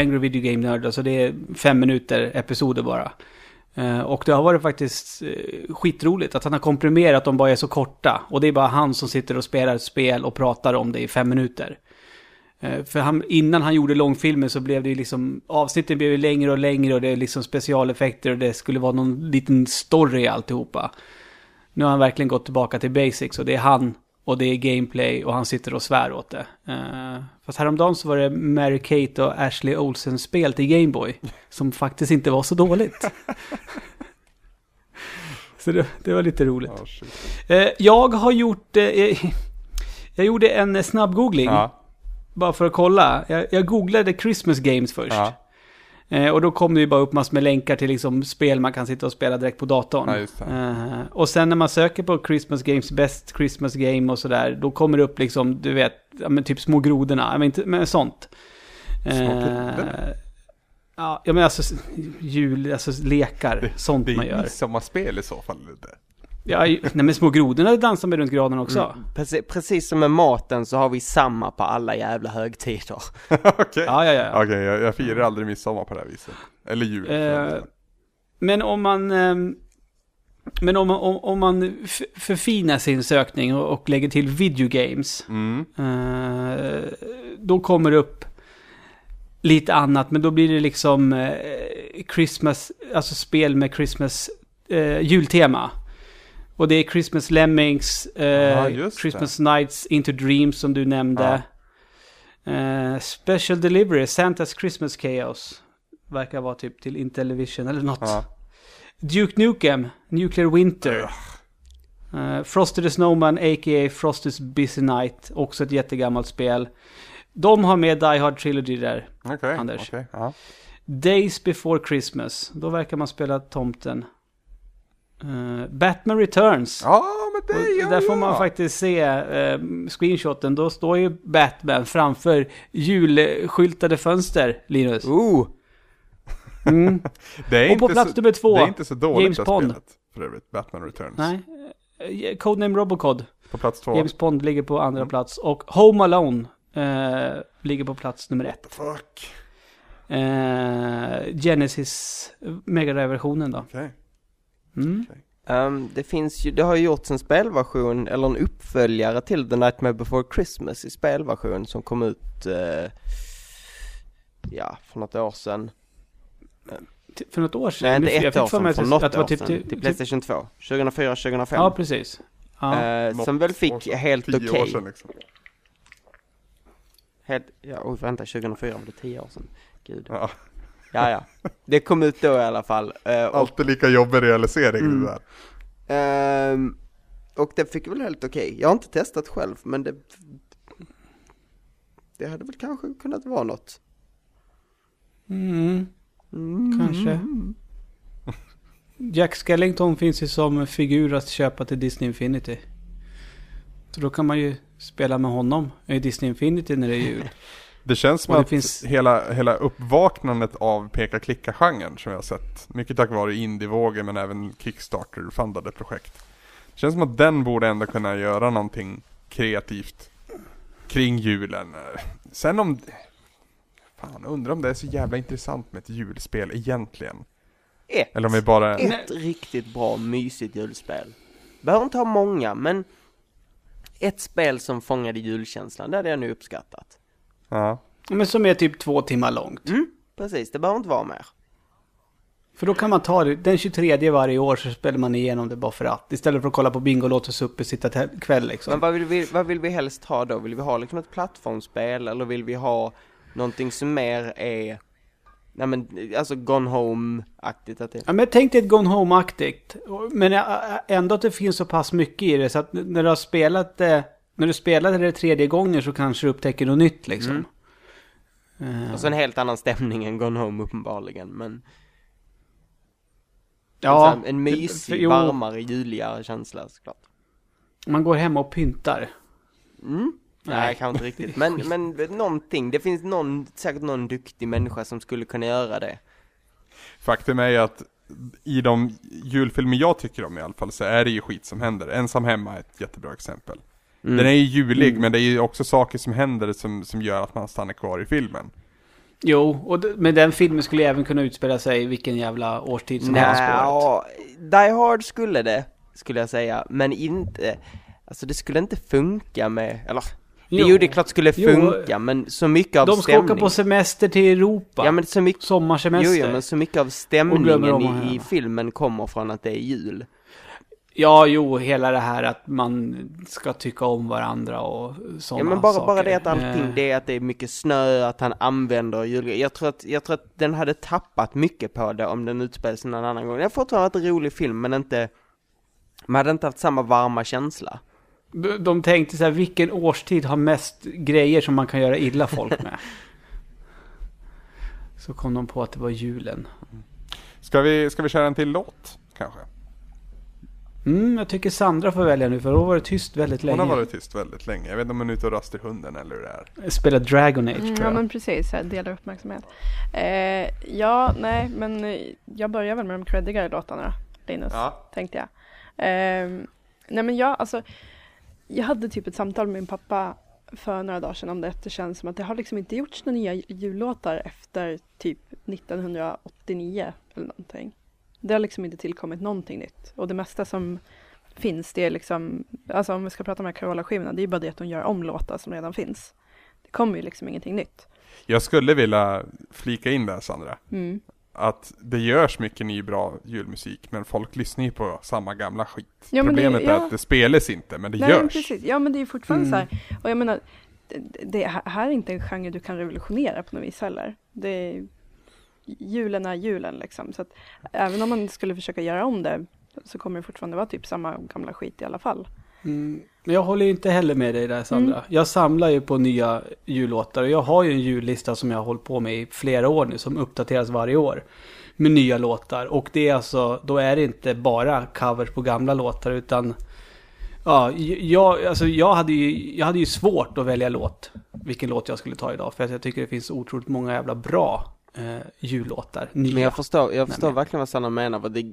Angry Video Game Nerd, alltså det är fem minuter episoder bara. Och det har varit faktiskt skitroligt att han har komprimerat dem bara är så korta. Och det är bara han som sitter och spelar ett spel och pratar om det i fem minuter. Eh, För han, innan han gjorde långfilmer så blev det ju liksom, avsnitten blev ju längre och längre och det är liksom specialeffekter och det skulle vara någon liten story i alltihopa. Nu har han verkligen gått tillbaka till basics och det är han och det är gameplay och han sitter och svär åt det. Uh, fast häromdagen så var det Mary Kate och Ashley Olsen spel till Gameboy. Som faktiskt inte var så dåligt. så det, det var lite roligt. Shit. Eh, jag har gjort... eh, jag gjorde en eh, snabb googling. Ja, Bara för att kolla. Jag, jag googlade Christmas Games först. ja, Eh, och då kom det ju bara upp massor med länkar till liksom spel man kan sitta och spela direkt på datorn. Ja, det. Eh, och sen när man söker på Christmas Games, Best Christmas Game och sådär, då kommer det upp liksom, du vet, men typ små grodorna, men, inte, men sånt. Små grodorna? Ja, men alltså jul, alltså lekar, sånt det man är gör. midsommarspel i så fall. Lite. Ja, nej men små grodorna dansar med runt granen också. Mm. Precis, precis som med maten så har vi samma på alla jävla högtider. Okej. Ja, ja, ja. Okej, jag, jag firar aldrig midsommar på det här viset. Eller jul. Eh. Men om man... ehm, Men om om, om man förfinar sin sökning och, och lägger till videogames. Mm. eh, då kommer det upp lite annat. Men då blir det liksom eh, Christmas, alltså spel med Christmas eh, jultema. Och det är Christmas Lemmings, eh, Ja, Christmas Nights Into Dreams som du nämnde. Eh, Special Delivery, Santas Christmas Chaos. Verkar vara typ till Intellivision eller något. Ja. Duke Nukem, Nuclear Winter. Eh, Frosty the Snowman, a.k.a. Frosty's Busy Night. Också ett jättegammalt spel. De har med Die Hard Trilogy där. Okej, Anders. okej, ja. Days Before Christmas. Då verkar man spela tomten. Eh, Batman Returns. Ja, men det gör där får man faktiskt se eh, screenshoten. Då står ju Batman framför julskyltade fönster, Linus. Oh! Mm. Det är Och på inte plats så, nummer två, Det är inte så dåligt James det Bond. spelet. För övrigt, Batman Returns. Nej. Eh, Codename Robocod. På plats två. James Bond ligger på andra Mm. plats. Och Home Alone eh, ligger på plats nummer ett. Fuck. Genesis Mega Drive-versionen då. Okej. Mm. Ehm, det finns ju, det har ju gjorts en spelversion, eller en uppföljare till The Nightmare Before Christmas i spelversion som kom ut, eh, ja, för något år sedan. För något år sedan? Nej, inte Jag ett fick år sedan, för något att år typ sedan. till- Till typ- Playstation 2, 2004, 2005. Ja, precis. Ja. Något som väl fick sedan. helt Tio okej. år sedan liksom. Helt, ja, oj vänta, 2004 var det 10 år sedan. Gud. Ja. Ja, ja. Det kom ut då i alla fall. Eh, och, Alltid lika jobbig realisering Mm. det där. ehm, och det fick väl helt okej. Jag har inte testat själv, men det Det hade väl kanske kunnat vara något. Mm, Mm. kanske. Jack Skellington finns ju som figur att köpa till Disney Infinity. Så då kan man ju spela med honom i Disney Infinity när det är jul. Det känns som det att finns- hela, hela uppvaknandet av peka-klicka-genren som jag har sett, mycket tack vare indievågen men även Kickstarter-fundade projekt. Det känns som att den borde ändå kunna göra någonting kreativt kring julen. Sen om... Fan, undrar om det är så jävla intressant med ett julspel egentligen. Ett. Eller om vi bara... Ett riktigt bra mysigt julspel. Behöver inte ha många, men ett spel som fångade julkänslan, det hade jag nu uppskattat. Ja. Men som är typ två timmar långt. Mm, precis, det behöver inte vara mer. För då kan man ta det, den 23 varje år så spelar man igenom det bara för att. Istället för att kolla på Bingolotto suppe sitta kväll liksom. Men vad vill, vi, vad vill vi helst ha då? Vill vi ha liksom ett plattformsspel eller vill vi ha någonting som mer är, nej men alltså Gone Home-aktigt att det, Ja, men tänk dig ett Gone Home-aktigt. Men ändå att det finns så pass mycket i det så att när du har spelat det, när du spelar det tredje gången så kanske du upptäcker något nytt liksom. Eh, alltså en helt annan stämning än Gone Home uppenbarligen, men ja, en, en mysig, jo, varmare, juligare känsla såklart. Man går hem och pyntar. Mm. Nej, Nej. kanske inte riktigt. Men, men någonting, det finns någon, säkert någon duktig människa som skulle kunna göra det. Faktum är ju att i de julfilmer jag tycker om i alla fall så är det ju skit som händer. Ensam hemma är ett jättebra exempel. Mm. Den är ju julig Mm. men det är ju också saker som händer som, som gör att man stannar kvar i filmen. Jo, och d- men den filmen skulle även kunna utspela sig i vilken jävla årstid som helst. Nja, Die Hard skulle det, skulle jag säga, men inte, alltså det skulle inte funka med, eller, Jo. jo det är klart skulle Jo. funka, men så mycket av De ska stämning. åka på semester till Europa. Ja men så mycket, jo, Sommarsemester. jo men så mycket av stämningen i, i filmen kommer från att det är jul. Ja, jo, hela det här att man ska tycka om varandra och sådana Ja men bara, saker. bara det att allting, Eh, det är att det är mycket snö, att han använder jul. Jag tror att, jag tror att den hade tappat mycket på det om den utspelade sig någon annan gång. Det har fortfarande varit en rolig film men inte, man hade inte haft samma varma känsla. de- De tänkte så här, vilken årstid har mest grejer som man kan göra illa folk med? Så kom de på att det var julen. Ska vi, ska vi köra en till låt kanske? Mm, jag tycker Sandra får välja nu för då var det tyst väldigt länge. Hon har varit tyst väldigt länge. Jag vet inte om hon är ute och rastar hunden eller hur det är. Spela Dragon Age Mm, tror ja jag. men precis, så här, delar uppmärksamhet. Eh, ja, nej men eh, jag börjar väl med de creddigare låtarna Linus, Ja. tänkte jag. Eh, nej men jag, alltså, jag hade typ ett samtal med min pappa för några dagar sedan om det. att Det känns som att det har liksom inte gjorts några nya jullåtar efter typ 1989 eller någonting. Det har liksom inte tillkommit någonting nytt. Och det mesta som finns, det är liksom, alltså om vi ska prata om Carola-skivorna, det är bara det att de gör om låtar som redan finns. Det kommer ju liksom ingenting nytt. Jag skulle vilja flika in där Sandra. Mm. Att det görs mycket ny bra julmusik men folk lyssnar ju på samma gamla skit. Ja, men det- Problemet är ja. att det spelas inte men det Nej, men görs. precis. Ja, men det är ju fortfarande Mm. så här. Och jag menar, det, här är inte en genre du kan revolutionera på något vis heller. Det julen är julen liksom. Så att även om man skulle försöka göra om det så kommer det fortfarande vara typ samma gamla skit i alla fall. Mm, men jag håller ju inte heller med dig där Sandra. Mm. Jag samlar ju på nya jullåtar och jag har ju en jullista som jag har hållit på med i flera år nu som uppdateras varje år. Med nya låtar och det är alltså, då är det inte bara covers på gamla låtar utan Ja, jag, alltså jag, hade ju, jag hade ju svårt att välja låt. Vilken låt jag skulle ta idag. För att jag tycker det finns otroligt många jävla bra eh, jullåtar. Nya. Men jag förstår, jag förstår men- verkligen vad Sanna menar, för det,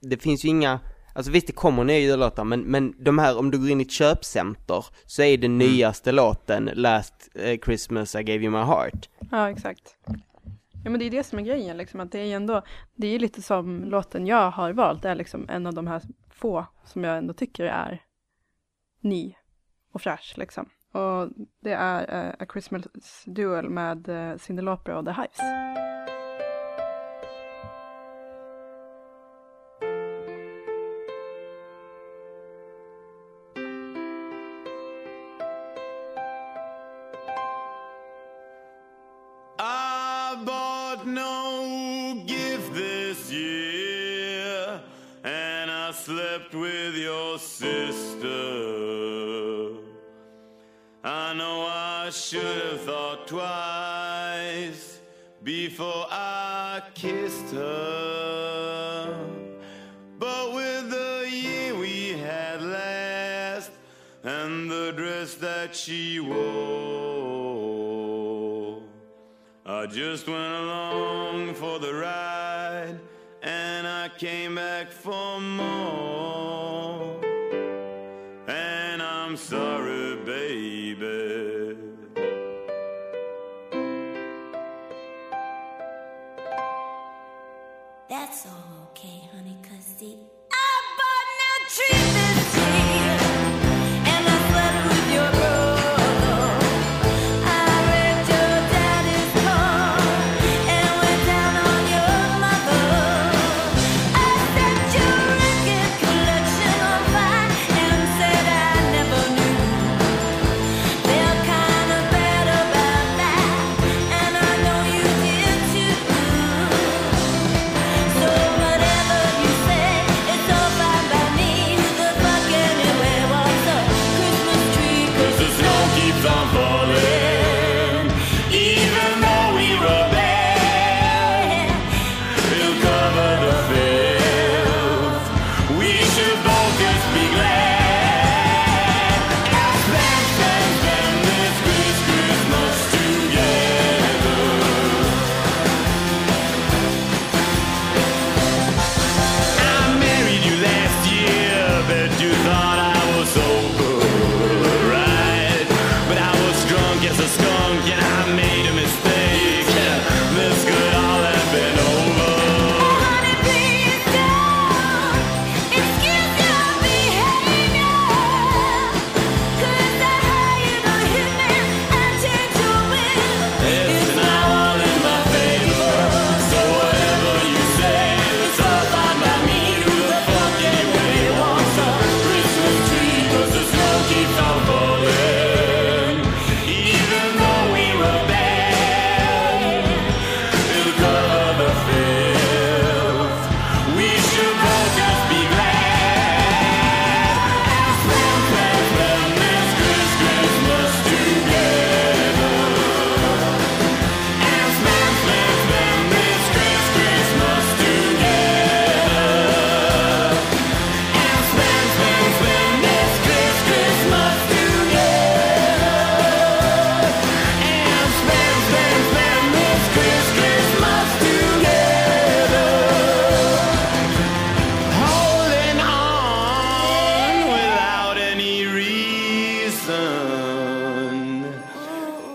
det finns ju inga, alltså visst det kommer nya jullåtar, men, men de här, om du går in i ett köpcenter, så är den nyaste låten Last eh, Christmas I gave you my heart. Ja, exakt. Ja, men det är det som är grejen, liksom, att det är ju ändå, det är lite som låten jag har valt, det är liksom en av de här få som jag ändå tycker är ny och fräsch, liksom. Och det är eh, A Christmas Duel med uh, Cyndi Lauper och The Hives. I bought no gift this year, and I slept with your sister. I should have thought twice before I kissed her. But with the year we had last and the dress that she wore, I just went along for the ride and I came back for more.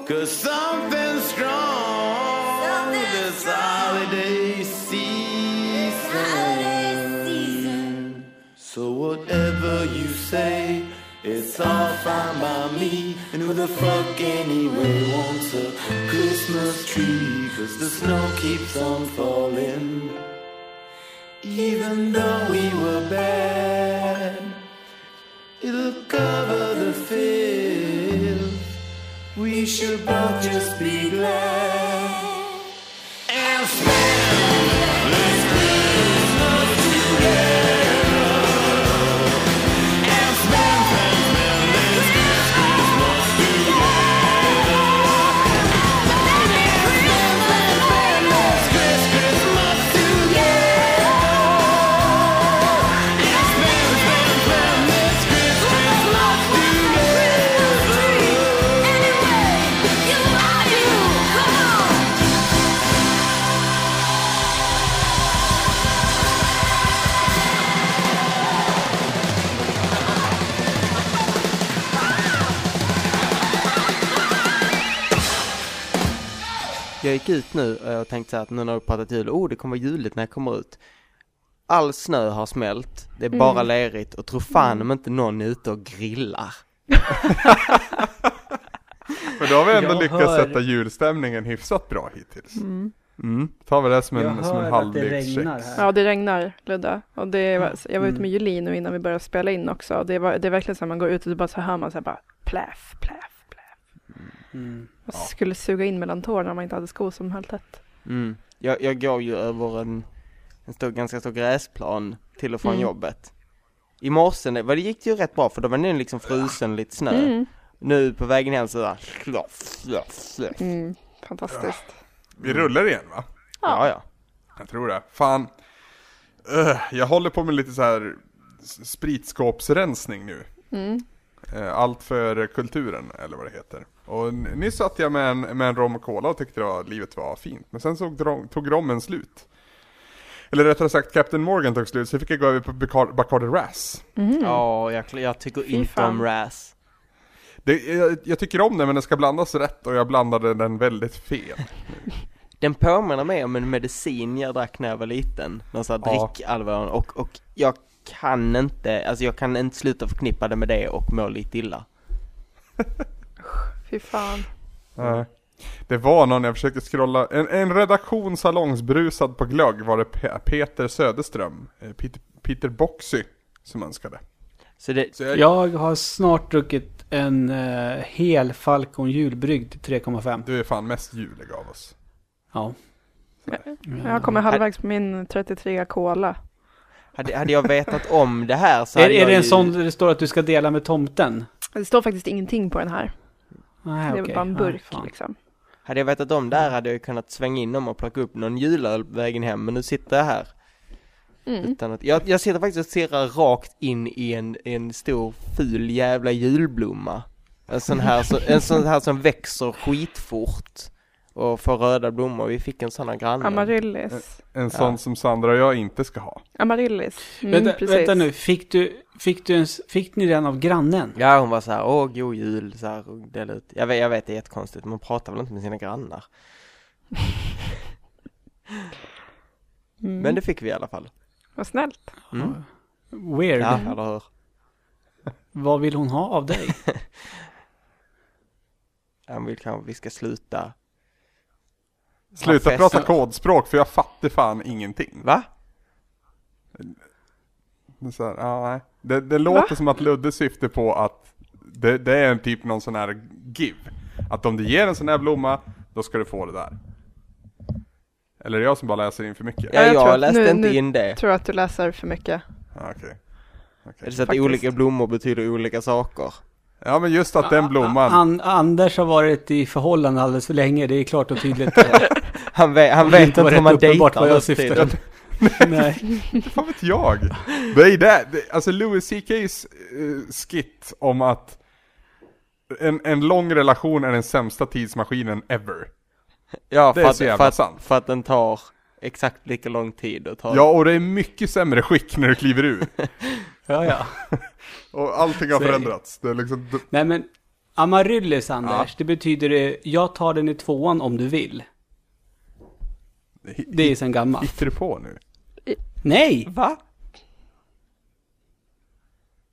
Cause something strong this holiday season. So whatever you say, it's all fine by me. And who the fuck anyway wants a Christmas tree? Cause the snow keeps on falling. Even though we were bad, it'll cover We should both just be glad Jag gick ut nu och tänkte så här att nu när vi pratat jul, oh det kommer vara juligt när jag kommer ut. All snö har smält, det är bara Mm. lerigt och tro fan om inte någon är ute och grillar. Men då har vi ändå Jag lyckats hör- sätta julstämningen hyfsat bra hittills. Mm. Mm. Tar vi det som Jag en, som en hör att det halvlekscheck. regnar här. Ja, det regnar, Ludda. Och det var, jag var ute Mm. med Julin nu innan vi började spela in också. Och det, var, det är verkligen så att man går ut och bara så hör man så här bara pläff, pläff, pläff. Mm. Och Ja. skulle suga in mellan tårna om man inte hade skor som höll tätt. Mm. Jag, jag går ju över en, en stor, ganska stor gräsplan till och från Mm. jobbet. I morse, vad det gick det ju rätt bra för då var den liksom frusen lite snö. Mm. Nu på vägen hem så där. Mm, fantastiskt. Vi rullar igen va? Ja, ja. Jag tror det. Fan. Öh, jag håller på med lite så här spritskåpsrensning nu. Mm. Eh, Allt för kulturen, eller vad det heter. Och nyss satt jag med en, med en rom och cola och tyckte det var, livet var fint. Men sen så tog rommen slut. Eller rättare sagt, Captain Morgan tog slut, så fick jag gå över på Bacar- Bacardi Ras. Mhm. Ja, jag, jag tycker inte om. Det, jag, jag tycker om den, men den ska blandas rätt och jag blandade den väldigt fel. Den påminner mig om en medicin jag drack när jag var liten. Någon sån här Ja. och, och jag kan inte, alltså jag kan inte sluta förknippa det med det och må lite illa. Fy fan. Nej. Det var någon, jag försökte scrolla, en, en redaktion salongsbrusad på glögg var det Pe- Peter Söderström, eh, Peter, Peter Boxy, som önskade. Så det, Så jag, Jag har snart druckit en uh, hel Falcon julbryggd till 3,5. Du är fan mest julig av oss. Ja. Jag kommer halvvägs på min 33 cola. hade, hade jag vetat om det här så Är, hade är jag det en ju, sån där det står att du ska dela med tomten? Det står faktiskt ingenting på den här. Nej, det okej. bara en Nej, burk fan. liksom. Hade jag vetat om det här hade jag kunnat svänga in dem och plocka upp någon julöl på vägen hem, men nu sitter jag här. Mm. Utan att, jag, jag sitter faktiskt och stirrar rakt in i en, en stor ful jävla julblomma. En sån här, så, en sån här som växer skitfort och får röda blommor. Vi fick en sån av grannen. Amaryllis. En sån som Sandra och jag inte ska ha. Amaryllis. Mm, vänta, precis. vänta nu, fick du, fick du en, fick ni den av grannen? Ja, hon var så här, åh god jul, så här, och delade ut. Jag vet, jag vet, det är jättekonstigt, man pratar väl inte med sina grannar. Mm. Men det fick vi i alla fall. Vad snällt. Mm. Weird. Ja, eller hur? Vad vill hon ha av dig? Han vill kanske vi ska sluta. Sluta fest. prata kodspråk för jag fattar fan ingenting. Va? Det, här, ja, nej. det, det låter som att Ludde syftar på att det, det är en typ någon sån här give. Att om du ger en sån här blomma, då ska du få det där. Eller är det jag som bara läser in för mycket? Ja, Ja, jag jag, tror att läste nu- inte nu- in det. Jag tror att du läser för mycket. Ja, okej. Är det så att Faktiskt. olika blommor betyder olika saker? Ja men just att den blomman, An, Anders har varit i förhållande alldeles för länge, det är klart och tydligt. Han vet, han vet inte hur man uppenbart vad dejtar jag syftade. Nej. vad vet jag? Är det, det alltså Louis CK's uh, skit om att en, en lång relation är den sämsta tidsmaskinen ever. Ja, Det för är att, så jävla för, att, sant. för att den tar exakt lika lång tid att ta. Ja, och det är mycket sämre skick när du kliver ur. Ja, ja. Och allting har Så förändrats. Det är liksom, Nej men, Amaryllis Anders, Ja. det betyder det, jag tar den i tvåan om du vill. Det är sen gammalt. hittar du på nu? Nej! Va?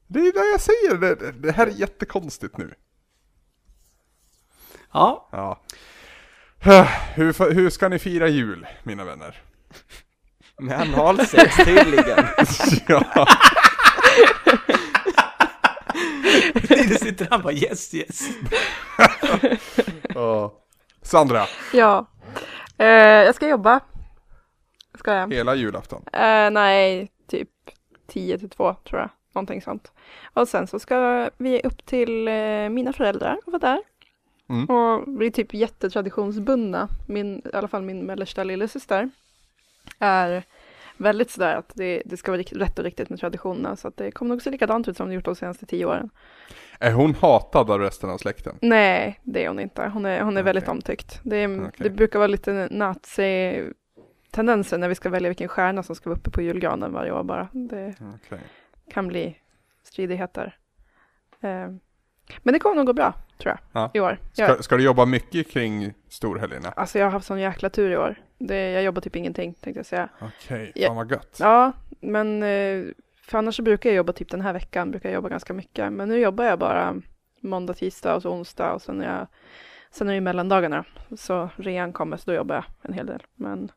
Det är det jag säger, det, det- här är jättekonstigt nu. Ja, Ja. Hur, hur ska ni fira jul, mina vänner? Med analsex tydligen. ja. det sitter han bara yes yes. ja. Sandra, Ja. Eh, jag ska jobba. Ska jag? hela julafton. Eh, nej, typ 10 till 2 tror jag. Någonting sånt. Och sen så ska vi upp till eh, mina föräldrar och vara där. Mm. Och vi är typ jättetraditionsbundna. Min, I alla fall min mellersta lillasyster är väldigt sådär att det, det ska vara rikt, rätt och riktigt med traditionerna. Så att det kommer nog se likadant ut som det gjort de senaste tio åren. Är hon hatad av resten av släkten? Nej, det är hon inte. Hon är, hon är väldigt Okej. omtyckt. Det, Okej. det brukar vara lite nazi-tendenser när vi ska välja vilken stjärna som ska vara uppe på julgranen varje år bara. Det Okej. kan bli stridigheter. Eh, Men det kommer nog gå bra, tror jag, Ja. i år. Jag, Ska, ska du jobba mycket kring storhelgerna? alltså jag har haft sån jäkla tur i år. Det, jag jobbar typ ingenting, tänkte jag säga. Okej, Ja. fan vad gött. Ja, men eh, för annars så brukar jag jobba typ den här veckan, brukar jag jobba ganska mycket. Men nu jobbar jag bara måndag, tisdag och så onsdag och sen är, jag, sen är det ju mellandagarna. Så rean kommer, så då jobbar jag en hel del. Men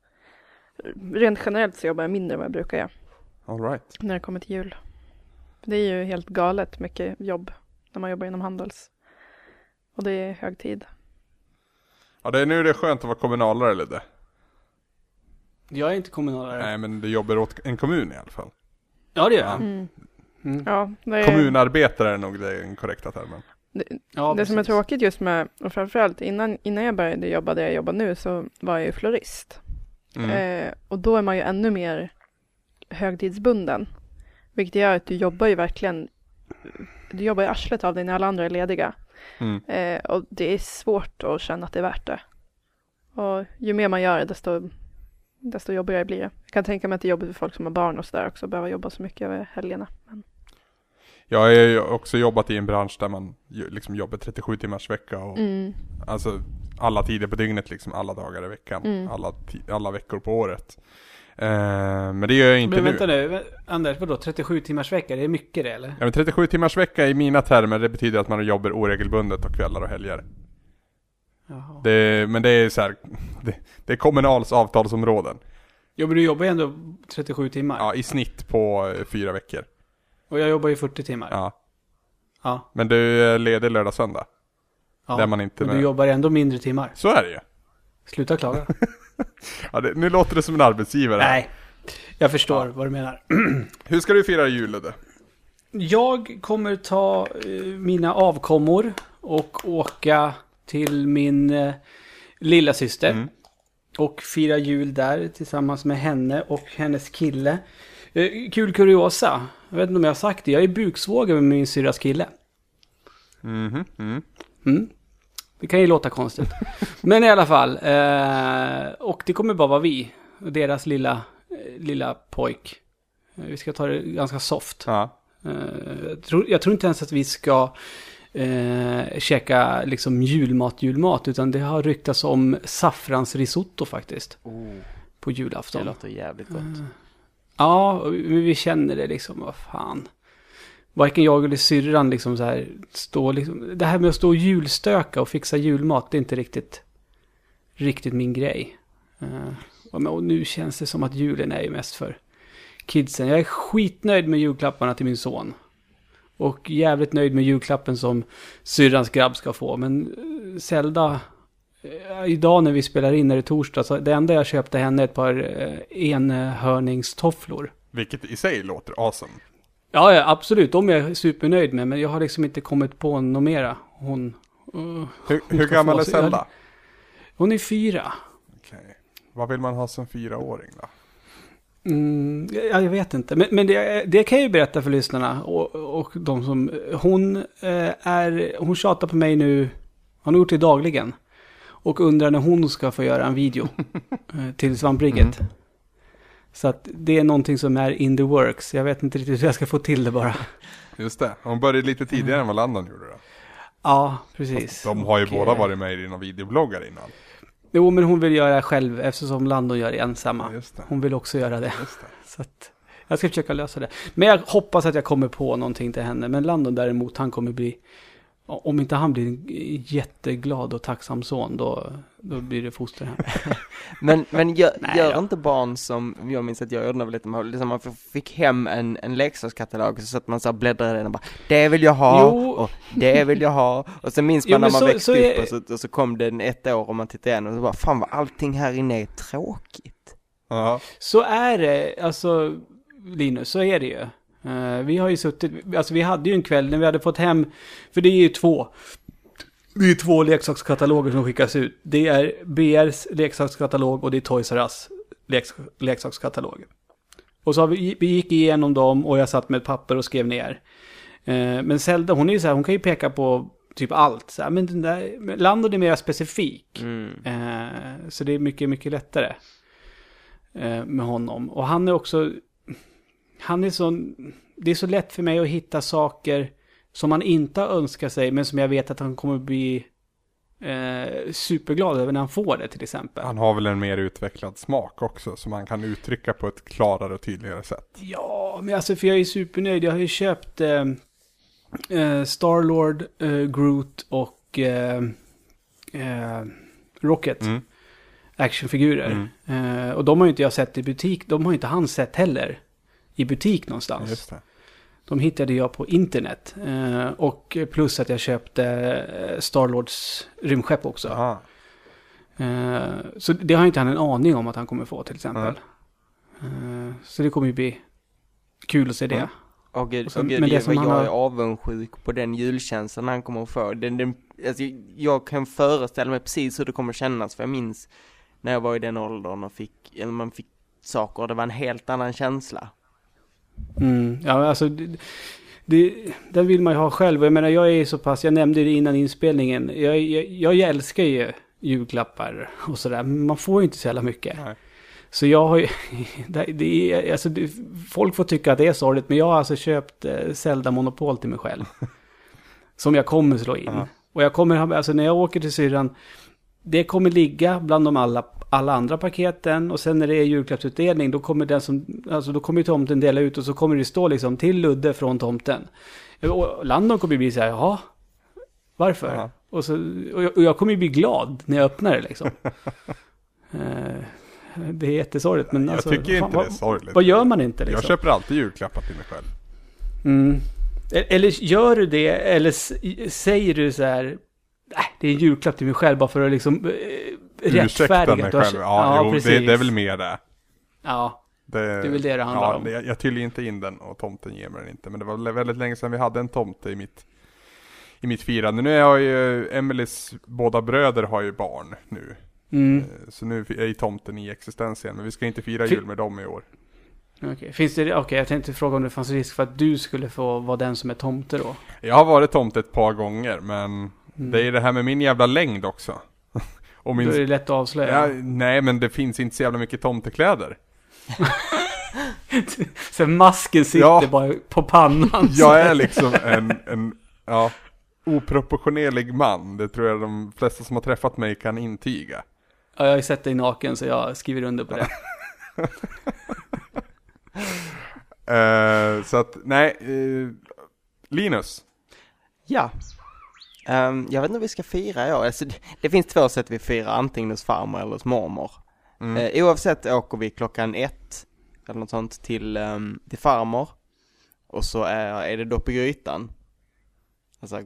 rent generellt så jobbar jag mindre än vad jag brukar göra All right. när det kommer till jul. Det är ju helt galet mycket jobb när man jobbar inom Handels. Och det är hög tid. Ja, det är nu det är skönt att vara kommunalare Ludde. Jag är inte kommunalare. Nej, men du jobbar åt en kommun i alla fall. Ja det gör jag. Mm. Mm. Ja, det är, Kommunarbetare är nog den korrekta termen. Ja, det som är tråkigt just med, och framförallt innan, innan jag började jobba där jag jobbar nu så var jag ju florist. Mm. Eh, och då är man ju ännu mer högtidsbunden. Vilket gör att du jobbar ju verkligen, du jobbar i arslet av dig när alla andra är lediga. Mm. Eh, och det är svårt att känna att det är värt det. Och ju mer man gör det desto, desto jobbigare blir det. Jag kan tänka mig att det är jobbigt för folk som har barn och sådär också, behöva jobba så mycket över helgerna. Men, Jag har ju också jobbat i en bransch där man liksom jobbar 37 timmars vecka och mm, alltså alla tider på dygnet liksom, alla dagar i veckan, Mm. alla, alla veckor på året. Eh, men det gör jag inte Men nu. vänta nu, Anders, vadå 37 timmars vecka? Det är mycket det eller? Ja, men 37 timmars vecka i mina termer, det betyder att man jobbar oregelbundet och kvällar och helger. Jaha. Det, men det är så här, det, det är Kommunals avtalsområden. Jo men du jobbar ju ändå 37 timmar. Ja, i snitt på eh, fyra veckor. Och jag jobbar ju 40 timmar. Ja. Ja. ja. Men du är ledig lördag, söndag. Där man inte med. du jobbar ändå mindre timmar. Så är det ju. Sluta klaga. Ja, det, nu låter det som en arbetsgivare. Nej, jag förstår vad du menar. Hur ska du fira jul Ludde? Jag kommer ta eh, mina avkommor och åka till min eh, lilla syster Mm. Och fira jul där tillsammans med henne och hennes kille. Eh, kul kuriosa. Jag vet inte om jag har sagt det. Jag är buksvåger med min syrras kille. Mhm, mm. Mm. Det kan ju låta konstigt. Men i alla fall. Eh, och det kommer bara vara vi. Och deras lilla, eh, lilla pojk. Eh, vi ska ta det ganska soft. Ja. Eh, jag, tror, jag tror inte ens att vi ska eh, käka liksom julmat, julmat. Utan det har ryktats om saffransrisotto faktiskt. Oh, På julafton. det låter jävligt gott. Ja, och vi vi känner det liksom, vad fan. Varken jag eller syrran liksom så här, stå liksom, det här med att stå och julstöka och fixa julmat, det är inte riktigt, riktigt min grej. Uh, och nu känns det som att julen är ju mest för kidsen. Jag är skitnöjd med julklapparna till min son. Och jävligt nöjd med julklappen som syrrans grabb ska få. Men eh, Zelda, eh, idag när vi spelar in, är det torsdag, så det enda jag köpte henne är ett par enhörningstofflor. Vilket i sig låter awesome. Ja, ja, absolut. De är jag supernöjd med, men jag har liksom inte kommit på något mera. Hon, uh, Hur, Hon hur ska gammal är Zelda? hon är fyra. Okej. Vad vill man ha som fyraåring då? Mm, ja, jag vet inte, men, men det, det kan jag ju berätta för lyssnarna och, och de som... Hon eh, är... Hon tjatar på mig nu, hon har gjort det dagligen. Och undrar när hon ska få göra en video eh, till svamprigget. Mm. Så att det är någonting som är in the works. Jag vet inte riktigt hur jag ska få till det bara. Just det, hon började lite tidigare än vad Landon gjorde då. Ja, precis. De har ju Och, båda varit med i några videobloggar innan. Jo, men hon vill göra det själv eftersom Landon gör det ensamma. Just det. Hon vill också göra det. Det. Så att jag ska försöka lösa det. Men jag hoppas att jag kommer på någonting till henne. Men Landon däremot, han kommer bli... Om inte han blir en jätteglad och tacksam son, då, då blir det fosterhem. Men, men gör, Nej gör då. inte barn som, jag minns att jag gjorde när jag var liten, man- liksom man fick hem en, en leksakskatalog så att man så bläddrade i den och bara Det vill jag ha, Jo. och det vill jag ha Och sen minns Jo, man när men man så- växte så upp är- och, så, och så kom den ett år och man tittade igen och så bara Fan vad allting här inne är tråkigt Ja. Så är det, alltså Linus, så är det ju. Eh, vi har ju suttit, alltså vi hade ju en kväll när vi hade fått hem, för det är ju två. Det är två leksakskataloger som skickas ut. Det är BRs leksakskatalog och det är Toys R Us leks, leksakskatalog. Och så har vi, vi gick igenom dem och jag satt med ett papper och skrev ner. Eh, men Zelda, hon är ju så här, hon kan ju peka på typ allt. Så här, men den där, Landon är mer specifik. mm. Eh, så det är mycket, mycket lättare med honom. Och han är också, han är så, det är så lätt för mig att hitta saker som han inte har önskat sig, men som jag vet att han kommer bli eh, superglad över när han får det till exempel. Han har väl en mer utvecklad smak också som han kan uttrycka på ett klarare och tydligare sätt. Ja, men alltså för jag är supernöjd. Jag har ju köpt eh, eh, Starlord, eh, Groot och eh, eh, Rocket. Mm. actionfigurer. Eh, och de har ju inte jag sett i butik. De har ju inte han sett heller i butik någonstans. Just det. De hittade jag på internet. Eh, och plus att jag köpte eh, Starlords rymdskepp också. Aha. Eh, så det har inte han en aning om att han kommer få till exempel. Eh, så det kommer ju bli kul att se det. Mm. Åh gud, Och så- åh gud men det jag, som jag har- är avundsjuk på den julkänslan han kommer att få. Den, den, alltså, jag kan föreställa mig precis hur det kommer kännas, för jag minns när jag var i den åldern och fick, eller man fick saker, det var en helt annan känsla. Mm, ja, alltså det, det, den vill man ju ha själv. Jag menar, jag är så pass, jag nämnde det innan inspelningen. Jag, jag, jag älskar ju julklappar och sådär. Men man får ju inte så jävla mycket. Nej. Så jag har ju, det, det är, alltså, det, folk får tycka att det är sorgligt. Men jag har alltså köpt eh, Zelda Monopol till mig själv. som jag kommer slå in. Ja. Och jag kommer, alltså när jag åker till syrran. Det kommer ligga bland de alla, alla andra paketen och sen när det är julklappsutdelning då kommer den som, alltså då kommer tomten dela ut och så kommer det stå liksom till Ludde från tomten. Och Landon kommer ju bli så här, jaha, varför? Ja. Och, så, och, jag, och jag kommer ju bli glad när jag öppnar det liksom. Eh, det är jättesorgligt men Jag alltså, tycker fan, inte vad, det är sorgligt. Vad gör man inte liksom? Jag köper alltid julklappar till mig själv. Mm. E- Eller gör du det, eller säger du så här, det är en julklapp till mig själv bara för att liksom eh, rättfärdiga mig har själv. kö- Ja, jo, det, precis. det är väl mer det. Ja, Det, det är väl det det handlar ja, om. Jag, jag tyller inte in den och tomten ger mig den inte. Men det var väldigt länge sedan vi hade en tomte i mitt, i mitt firande. Nu är jag ju, Emelies båda bröder har ju barn nu. Mm. Eh, Så nu är ju tomten i existens igen. Men vi ska inte fira Fi- jul med dem i år. Okej, finns det, okej jag tänkte fråga om det fanns risk för att du skulle få vara den som är tomte då? Jag har varit tomte ett par gånger men Mm. det är det här med min jävla längd också. och min... Då är det lätt att avslöja. ja, nej men det finns inte så jävla mycket tomtekläder. Så masken sitter Ja. bara på pannan. så. Jag är liksom en, en ja, oproportionerlig man. Det tror jag de flesta som har träffat mig kan intyga. Ja, jag har ju sett dig naken så jag skriver under på det. Eh, så att, nej. eh, Linus. Ja. Ehm, jag vet inte vad vi ska fira i år. Alltså, det, det finns två sätt vi firar, antingen hos farmor eller hos mormor. Mm. Eh, oavsett åker vi klockan ett, eller något sånt, till, um, till farmor. Och så är, är det dopp i grytan. Alltså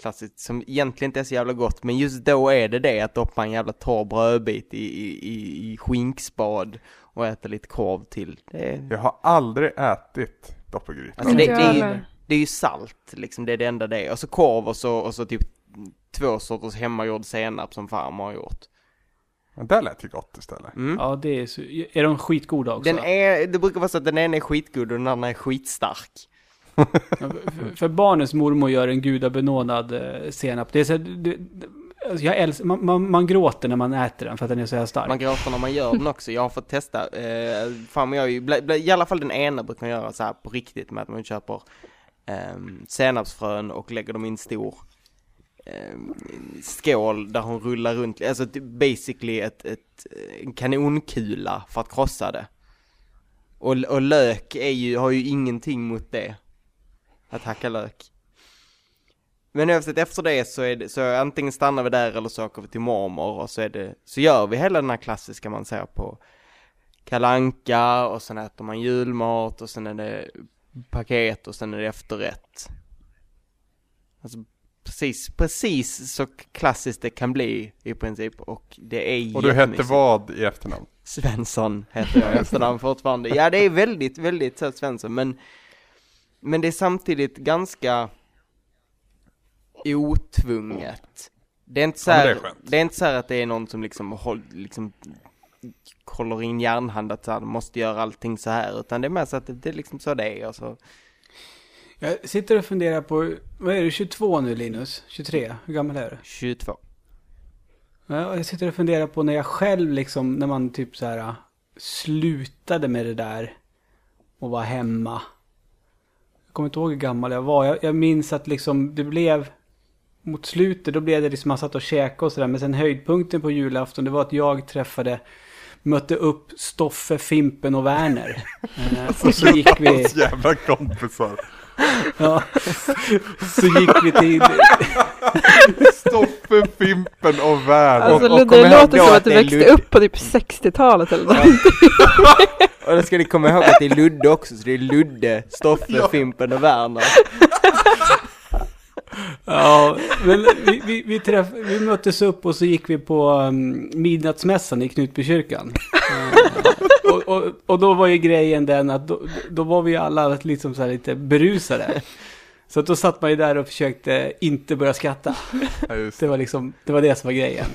klassiskt, som egentligen inte är så jävla gott, men just då är det det att doppa en jävla torr brödbit i, i, i, i skinkspad och äta lite korv till. Det är, Jag har aldrig ätit doppelgryta. Alltså det, det, är. Det är ju salt, liksom, det är det enda det är. Och så korv och så, och så typ två sorters hemmagjord senap som farmor har gjort. Men det lät ju gott istället. Mm. Ja, det är så, Är de skitgoda också? Den är, det brukar vara så att den ena är skitgod och den andra är skitstark. Ja, för, för barnens mormor gör en gudabenådad eh, senap. Det är så, här, det, det, alltså jag älskar, man, man, man gråter när man äter den för att den är så här stark. Man gråter när man gör den också. Jag har fått testa, eh, farmor gör ju, i alla fall den ena brukar göra så här på riktigt med att man köper eh, senapsfrön och lägger dem i en stor eh, skål där hon rullar runt, alltså typ basically ett, ett, en kanonkula för att krossa det. Och, och lök är ju, har ju ingenting mot det. Att hacka lök. Men oavsett efter det så är det, så antingen stannar vi där eller så åker vi till mormor och så är det, så gör vi hela den här klassiska man ser på kalanka och sen äter man julmat och sen är det paket och sen är det efterrätt. Alltså precis, precis så klassiskt det kan bli i princip och det är Och du hette vad i efternamn? Svensson heter jag i efternamn fortfarande. Ja, det är väldigt, väldigt så Svensson, men men det är samtidigt ganska otvunget. Det är inte så Ja, här, det är det är inte så här att det är någon som liksom, håll, liksom håller in järnhand att så här, måste göra allting så här, utan det är mer så att det, det är liksom så det är och så. Jag sitter och funderar på, vad är du, 22 nu Linus? 23? Hur gammal är du? 22. Ja, Jag sitter och funderar på när jag själv liksom, när man typ så här slutade med det där och var hemma. Jag kommer inte ihåg hur gammal jag var. Jag, jag minns att liksom det blev, mot slutet då blev det liksom man satt och käkade och sådär. Men sen höjdpunkten på julafton det var att jag träffade, mötte upp Stoffe, Fimpen och Werner. Eh, och så gick vi, jävla kompisar. ja, så gick vi till, Stoffe, Fimpen och Werner. Alltså och Ludde, det låter då som att att du växte Ludde. upp på typ 60-talet eller något. Och då ska ni komma ihåg att det är Ludde också, så det är Ludde, Stoffe, Fimpen och Werner. Ja, men vi, vi, vi, träff, vi möttes upp och så gick vi på um, midnattsmässan i Knutbykyrkan. Och, och, och då var ju grejen den att då, då var vi alla liksom så här lite berusade. Så då satt man ju där och försökte inte börja skratta. Ja, just Det var liksom, det var det som var grejen.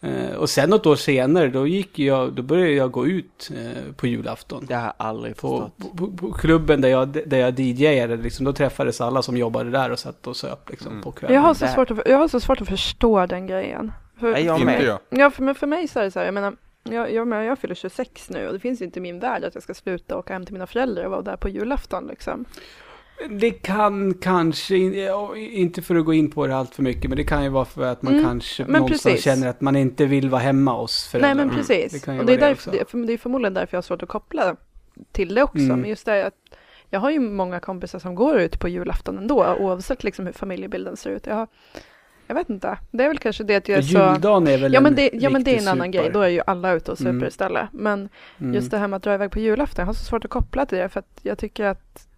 Eh, och sen något år senare, då gick jag, då började jag gå ut eh, på julafton. Det har jag aldrig På, förstått. på, på klubben där jag, där jag DJade, liksom, då träffades alla som jobbade där och satt och söp liksom, Mm. på kvällen. Jag har, så svårt att, jag har så svårt att förstå den grejen. För, Ja, jag med. jag. Ja, för, men för mig så är det så här, jag menar, jag, jag, menar, jag fyller 26 nu och det finns ju inte i min värld att jag ska sluta åka hem till mina föräldrar och vara där på julafton liksom. Det kan kanske, inte för att gå in på det allt för mycket, men det kan ju vara för att man Mm, kanske någonstans precis. känner att man inte vill vara hemma hos föräldrarna. Nej men precis. Det kan ju och det är, det därför, det, för, det är förmodligen därför jag har svårt att koppla till det också. Mm. Men just det att jag har ju många kompisar som går ut på julafton ändå oavsett liksom hur familjebilden ser ut. Jag, har, jag vet inte. Det är väl kanske det att jag är så... Juldagen är väl Ja men, en det, ja men det är en annan super. grej, då är ju alla ute och super Mm. istället. Men Mm. just det här med att dra iväg på julafton, jag har så svårt att koppla till det för att jag tycker att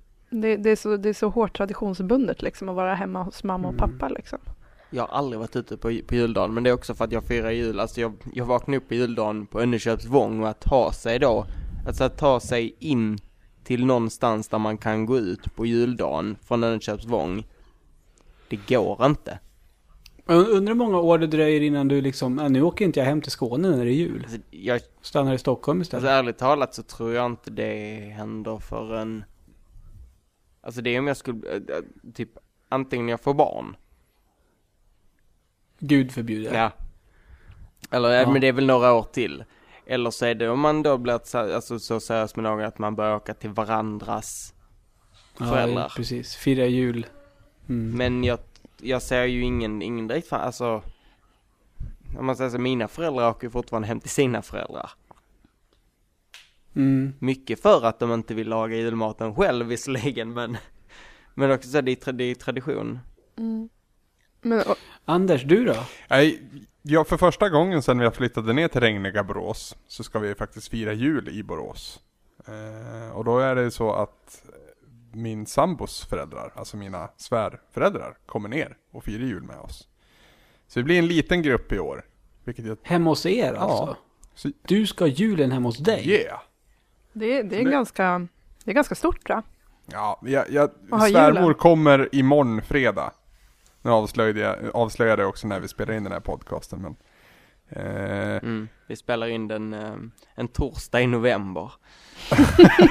det, det, är, så, det är så hårt traditionsbundet liksom att vara hemma hos mamma och Mm. pappa liksom. Jag har aldrig varit ute på, på juldagen, men det är också för att jag firar jul, alltså jag, jag vaknade upp på juldagen på Önneköpsvång och att ta sig då, alltså att ta sig in till någonstans där man kan gå ut på juldagen från Önneköpsvång, det går inte. Undrar hur många år det dröjer innan du liksom, äh, nu åker inte jag hem till Skåne när det är jul. Alltså, jag, Stannar i Stockholm alltså istället. ärligt talat så tror jag inte det händer förrän, alltså det är om jag skulle, äh, äh, typ antingen jag får barn, Gud förbjude. Ja. Eller, Ja. men det är väl några år till. Eller så är det om man då blir så- alltså, så seriös med någon att man börjar åka till varandras. föräldrar. precis. Fira jul. Mm. Men jag, jag ser ju ingen, ingen direkt fan, alltså. Om man säger så, mina föräldrar åker ju fortfarande hem till sina föräldrar. Mm. Mycket för att de inte vill laga julmaten själv visserligen, men. Men också så, det är, tra- det är tradition. Men, och, Anders, du då? Nej, ja, för första gången sedan vi flyttade ner till regniga Borås så ska vi faktiskt fira jul i Borås. Eh, och då är det så att min sambos föräldrar, alltså mina svärföräldrar, kommer ner och firar jul med oss. Så det blir en liten grupp i år. Vilket jag... Hemma hos er alltså? Så, Du ska ha julen hemma hos dig? yeah! Det, det, är Det- ganska, det är ganska stort va? Ja, jag, jag, svärmor julen. kommer imorgon fredag. Nu avslöjade jag avslöjade jag också när vi spelade in den här podcasten men eh, Mm. Vi spelar in den eh, en torsdag i november.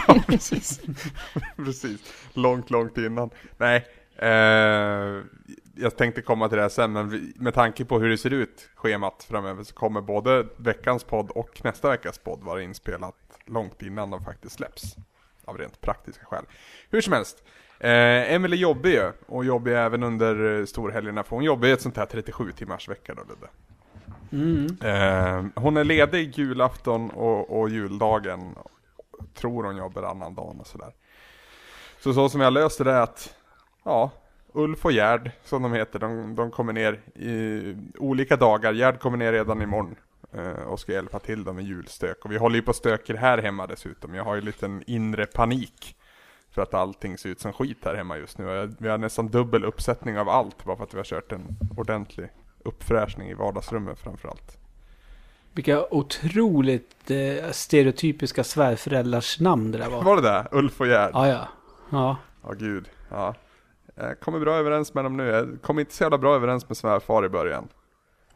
ja, precis. precis. Långt, långt innan. Nej, eh, jag tänkte komma till det här sen, men vi, med tanke på hur det ser ut, schemat framöver, så kommer både veckans podd och nästa veckas podd vara inspelat långt innan de faktiskt släpps. Av rent praktiska skäl. Hur som helst. Eh, Emelie jobbar ju, och jobbar ju även under eh, storhelgerna, för hon jobbar i ett sånt här 37 timmars vecka då Ludde. Mm. Eh, hon är ledig julafton och, och juldagen. Tror hon jobbar annan dagen och sådär. Så så som jag löste det är att, ja, Ulf och Gerd, som de heter, de, de kommer ner i olika dagar. Gerd kommer ner redan imorgon och ska hjälpa till dem med julstök. Och vi håller ju på och stöker här hemma dessutom. Jag har ju en liten inre panik. För att allting ser ut som skit här hemma just nu. Vi har nästan dubbel uppsättning av allt bara för att vi har kört en ordentlig uppfräschning i vardagsrummet framförallt. Vilka otroligt eh, stereotypiska svärföräldrars namn det där var. Var det där? Ulf och Gerd? Ja, ja. Ja. Ja, gud. Ja. Jag kommer bra överens med dem nu. Jag kom inte så jävla bra överens med svärfar i början.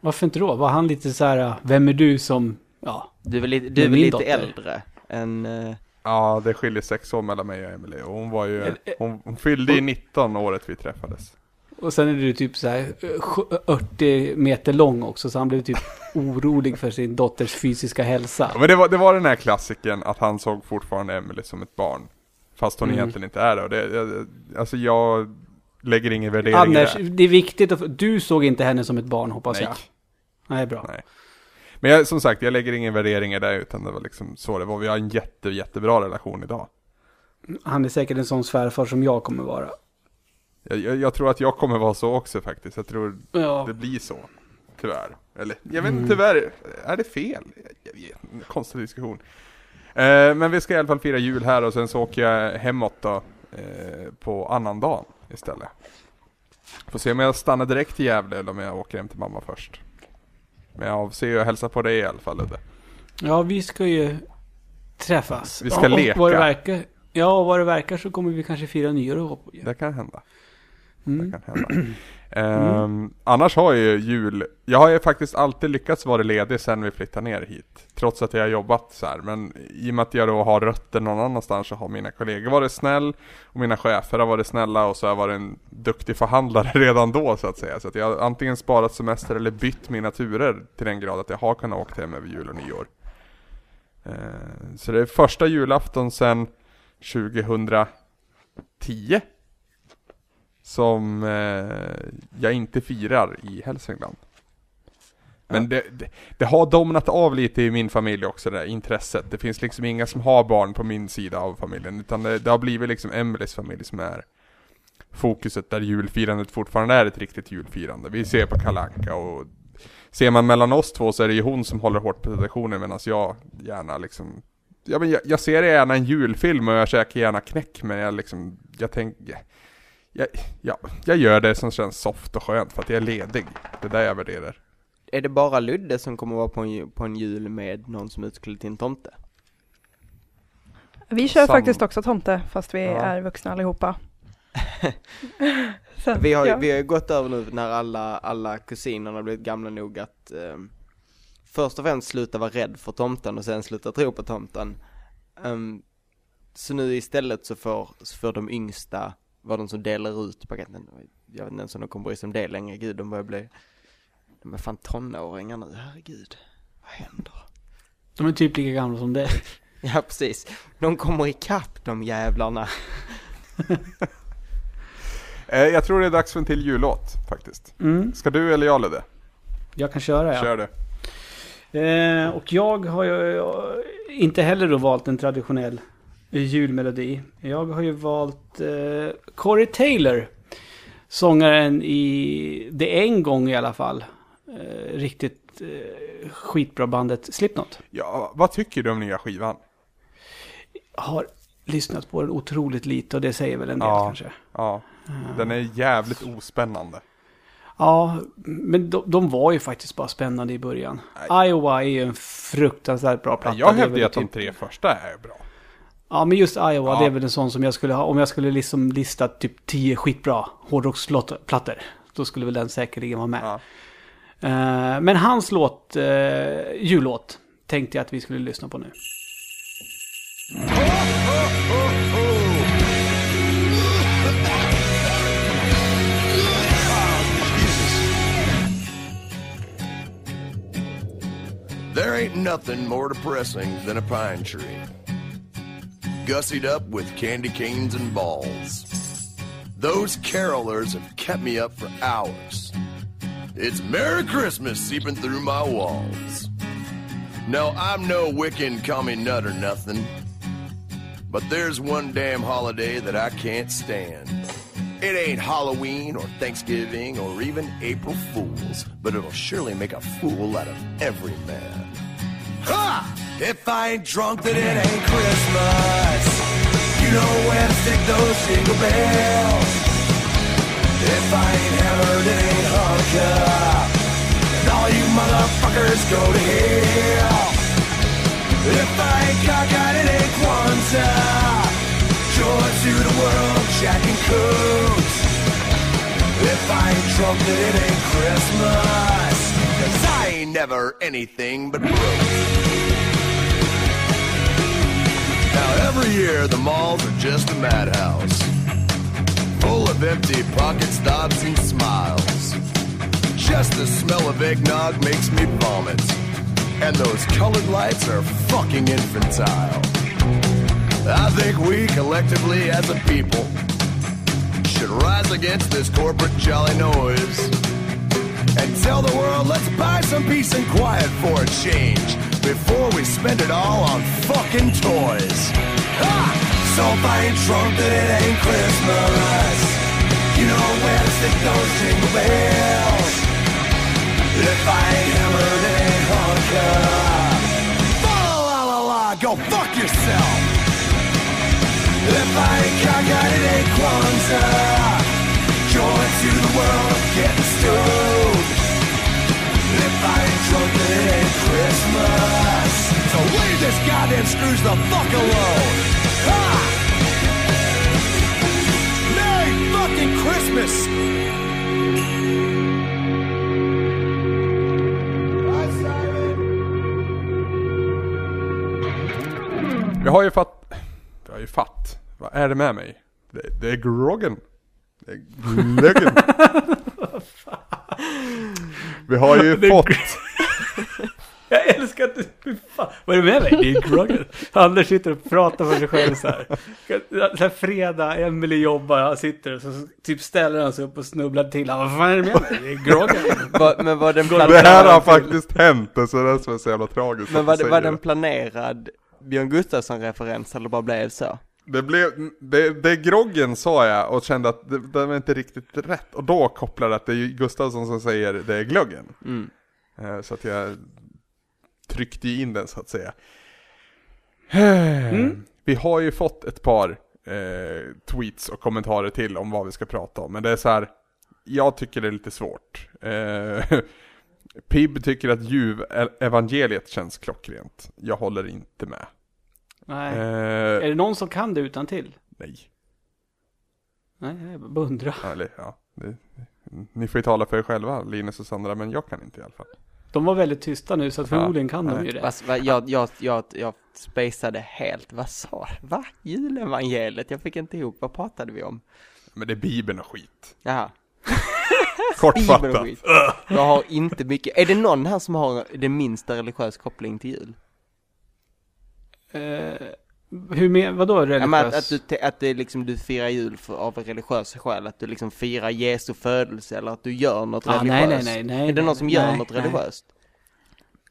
Varför inte då? Var han lite så här, vem är du som, ja. Du är väl lite, du är väl lite dotter. äldre än, eh, Ja, det skiljer sex år mellan mig och Emily och hon var ju, hon, hon fyllde i 19 året vi träffades. Och sen är du typ så här eh, sj- 80 meter lång också, så han blev typ orolig för sin dotters fysiska hälsa. Ja, men det var, det var den här klassiken att han såg fortfarande Emily som ett barn. Fast hon Mm. egentligen inte är det. Och det alltså jag lägger ingen värdering Anders, i det. det är viktigt att, du såg inte henne som ett barn hoppas Nej. jag. Nej, bra. Nej. Men jag, som sagt, jag lägger ingen värdering i det utan det var liksom så det var. Vi har en jätte, jättebra relation idag. Han är säkert en sån svärfar som jag kommer vara. Jag, jag, jag tror att jag kommer vara så också faktiskt. Jag tror Ja. det blir så. Tyvärr. Eller, jag vet Mm. inte tyvärr. Är det fel? Jag, vet. Konstig diskussion. Eh, men vi ska i alla fall fira jul här och sen så åker jag hemåt då. Eh, på annandagen istället. Får se om jag stannar direkt till Gävle eller om jag åker hem till mamma först. Men jag avser ju att hälsa på dig i alla fall Ludde. Ja, vi ska ju träffas. Vi ska och, leka. Och vad det verkar, ja, och vad det verkar så kommer vi kanske fira nyår ihop. Det kan hända. Mm. Det kan hända. Ehm, annars har jag ju jul, jag har ju faktiskt alltid lyckats vara ledig sen vi flyttade ner hit. Trots att jag har jobbat så här. men i och med att jag då har rötter någon annanstans så har mina kollegor varit snäll och mina chefer har varit snälla och så har jag varit en duktig förhandlare redan då så att säga. Så att jag har antingen sparat semester eller bytt mina turer till den grad att jag har kunnat åka hem över jul och nyår. Ehm, så det är första julafton sen 2010 som eh, jag inte firar i Hälsingland. Men det, det, det har domnat av lite i min familj också det där intresset. Det finns liksom inga som har barn på min sida av familjen. Utan det, det har blivit liksom Emelies familj som är fokuset där julfirandet fortfarande är ett riktigt julfirande. Vi ser på Kalanka och ser man mellan oss två så är det ju hon som håller hårt på traditionen medan jag gärna liksom Ja men jag, jag ser gärna en julfilm och jag käkar gärna knäck men jag liksom, jag tänker jag, ja, jag gör det som känns soft och skönt för att jag är ledig. Det är där jag värderar. Är det bara Ludde som kommer vara på en, på en jul med någon som är utklädd till en tomte? Vi kör Sam- faktiskt också tomte fast vi Ja. är vuxna allihopa. Så, Vi har, ja. vi har ju gått över nu när alla, alla kusinerna har blivit gamla nog att ehm, först och främst sluta vara rädd för tomten och sen sluta tro på tomten. Ehm, så nu istället så får, så får de yngsta vara de som delar ut paketen. Jag vet inte ens om de kommer bry sig om det längre, gud de börjar bli, de är fan tonåringar nu, herregud. Vad händer? De är typ lika gamla som dig. Ja precis, de kommer ikapp de jävlarna. Eh, jag tror det är dags för en till jullåt faktiskt. Mm, Ska du eller jag Ludde? jag kan köra ja. Kör du. Eh, och jag har ju inte heller då valt en traditionell julmelodi. Jag har ju valt eh, Corey Taylor. Sångaren i, det en gång i alla fall, eh, riktigt eh, skitbra bandet Slipknot. Ja, vad tycker du om nya skivan? Har lyssnat på den otroligt lite och det säger väl en del Ja. kanske. Ja, den är jävligt ospännande. Ja, men de, de var ju faktiskt bara spännande i början. Iowa är ju en fruktansvärt bra platta. Jag hävdar ju att de typ- tre första är bra. Ja, men just Iowa, Ja. det är väl en sån som jag skulle ha. Om jag skulle liksom lista typ 10 skitbra hårdrocksplattor. Då skulle väl den säkerligen vara med. Ja. Eh, men hans låt, uh, jullåt, tänkte jag att vi skulle lyssna på nu. There ain't nothing more depressing than a pine tree. Gussied up with candy canes and balls. Those carolers have kept me up for hours. It's Merry Christmas seeping through my walls. No, I'm no Wiccan commie nut or nothing. But there's one damn holiday that I can't stand. It ain't Halloween or Thanksgiving or even April Fools, but it'll surely make a fool out of every man. Ha! If I ain't drunk, then it ain't Christmas. You know where to stick those jingle bells. If I ain't hammered, it ain't Hanukkah. And all you motherfuckers go to hell. If I ain't cockeyed, it ain't Kwanzaa. Joy to the world, Jack and Coots. If I ain't drunk, then it ain't Christmas. Cause I ain't never anything but broke. Every year the malls are just a madhouse. Full of empty pockets, stops and smiles. Just the smell of eggnog makes me vomit. And those colored lights are fucking infantile. I think we collectively as a people should rise against this corporate jolly noise and tell the world let's buy some peace and quiet for a change before we spend it all on fucking toys. Ha! So if I ain't drunk, then it ain't Christmas. You know where to stick those jingle bells. If I ain't hammered, it ain't Hanukkah. Fa la la la, go fuck yourself. If I ain't cockeyed, it ain't Kwanzaa. Joy to the world of getting stoned. Ain't Christmas. So leave this goddamn screw snooze the fuck alone. Ha! Merry fucking Christmas! Vi har ju fatt... Vi har ju fatt. Vad är det med mig? Det, det är groggen. Glöggen. Vi har ju fått... Jag älskar att du... Fan. Vad är det med mig? Det är groggen. Anders sitter och pratar för sig själv så här. Så här fredag, Emily jobbar, han sitter och så typ ställer han sig upp och snubblar till. Han, vad fan är det med mig? Det är groggen. Men var den Det här har planerad, faktiskt hänt, så det är är så jävla tragiskt men var, var den planerad Björn Gustafsson-referens eller bara blev så? Det blev, det, det groggen sa jag och kände att det, det var inte riktigt rätt. Och då kopplade jag att det är Gustafsson som säger det är glöggen. Mm. Eh, Så att jag tryckte in den så att säga. Vi har ju fått ett par eh, tweets och kommentarer till om vad vi ska prata om. Men det är så här, jag tycker det är lite svårt. Eh, Pib tycker att Juv-evangeliet känns klockrent. Jag håller inte med. Nej. Eh, Är det någon som kan det utan till? nej. Nej, jag bara undrar. Eller ja, det, ni får ju tala för er själva, Linus och Sandra, men jag kan inte i alla fall. De var väldigt tysta nu så att Ja, förmodligen kan de nej. ju det. Va, va, jag, jag, jag, jag spacade helt, vad sa Va? Julevangeliet? Jag fick inte ihop, vad pratade vi om? Men det är Bibeln och skit. Jaha, Kortfattat. Jag har inte mycket, är det någon här som har det minsta religiös koppling till jul? Eh, hur med, vadå religiös? Ja, men att, att, du, att det liksom, du firar jul för, av religiösa skäl, att du liksom firar Jesu födelse eller att du gör något ah, nej, religiöst? nej, nej, nej. Är det någon som gör nej, något nej. religiöst?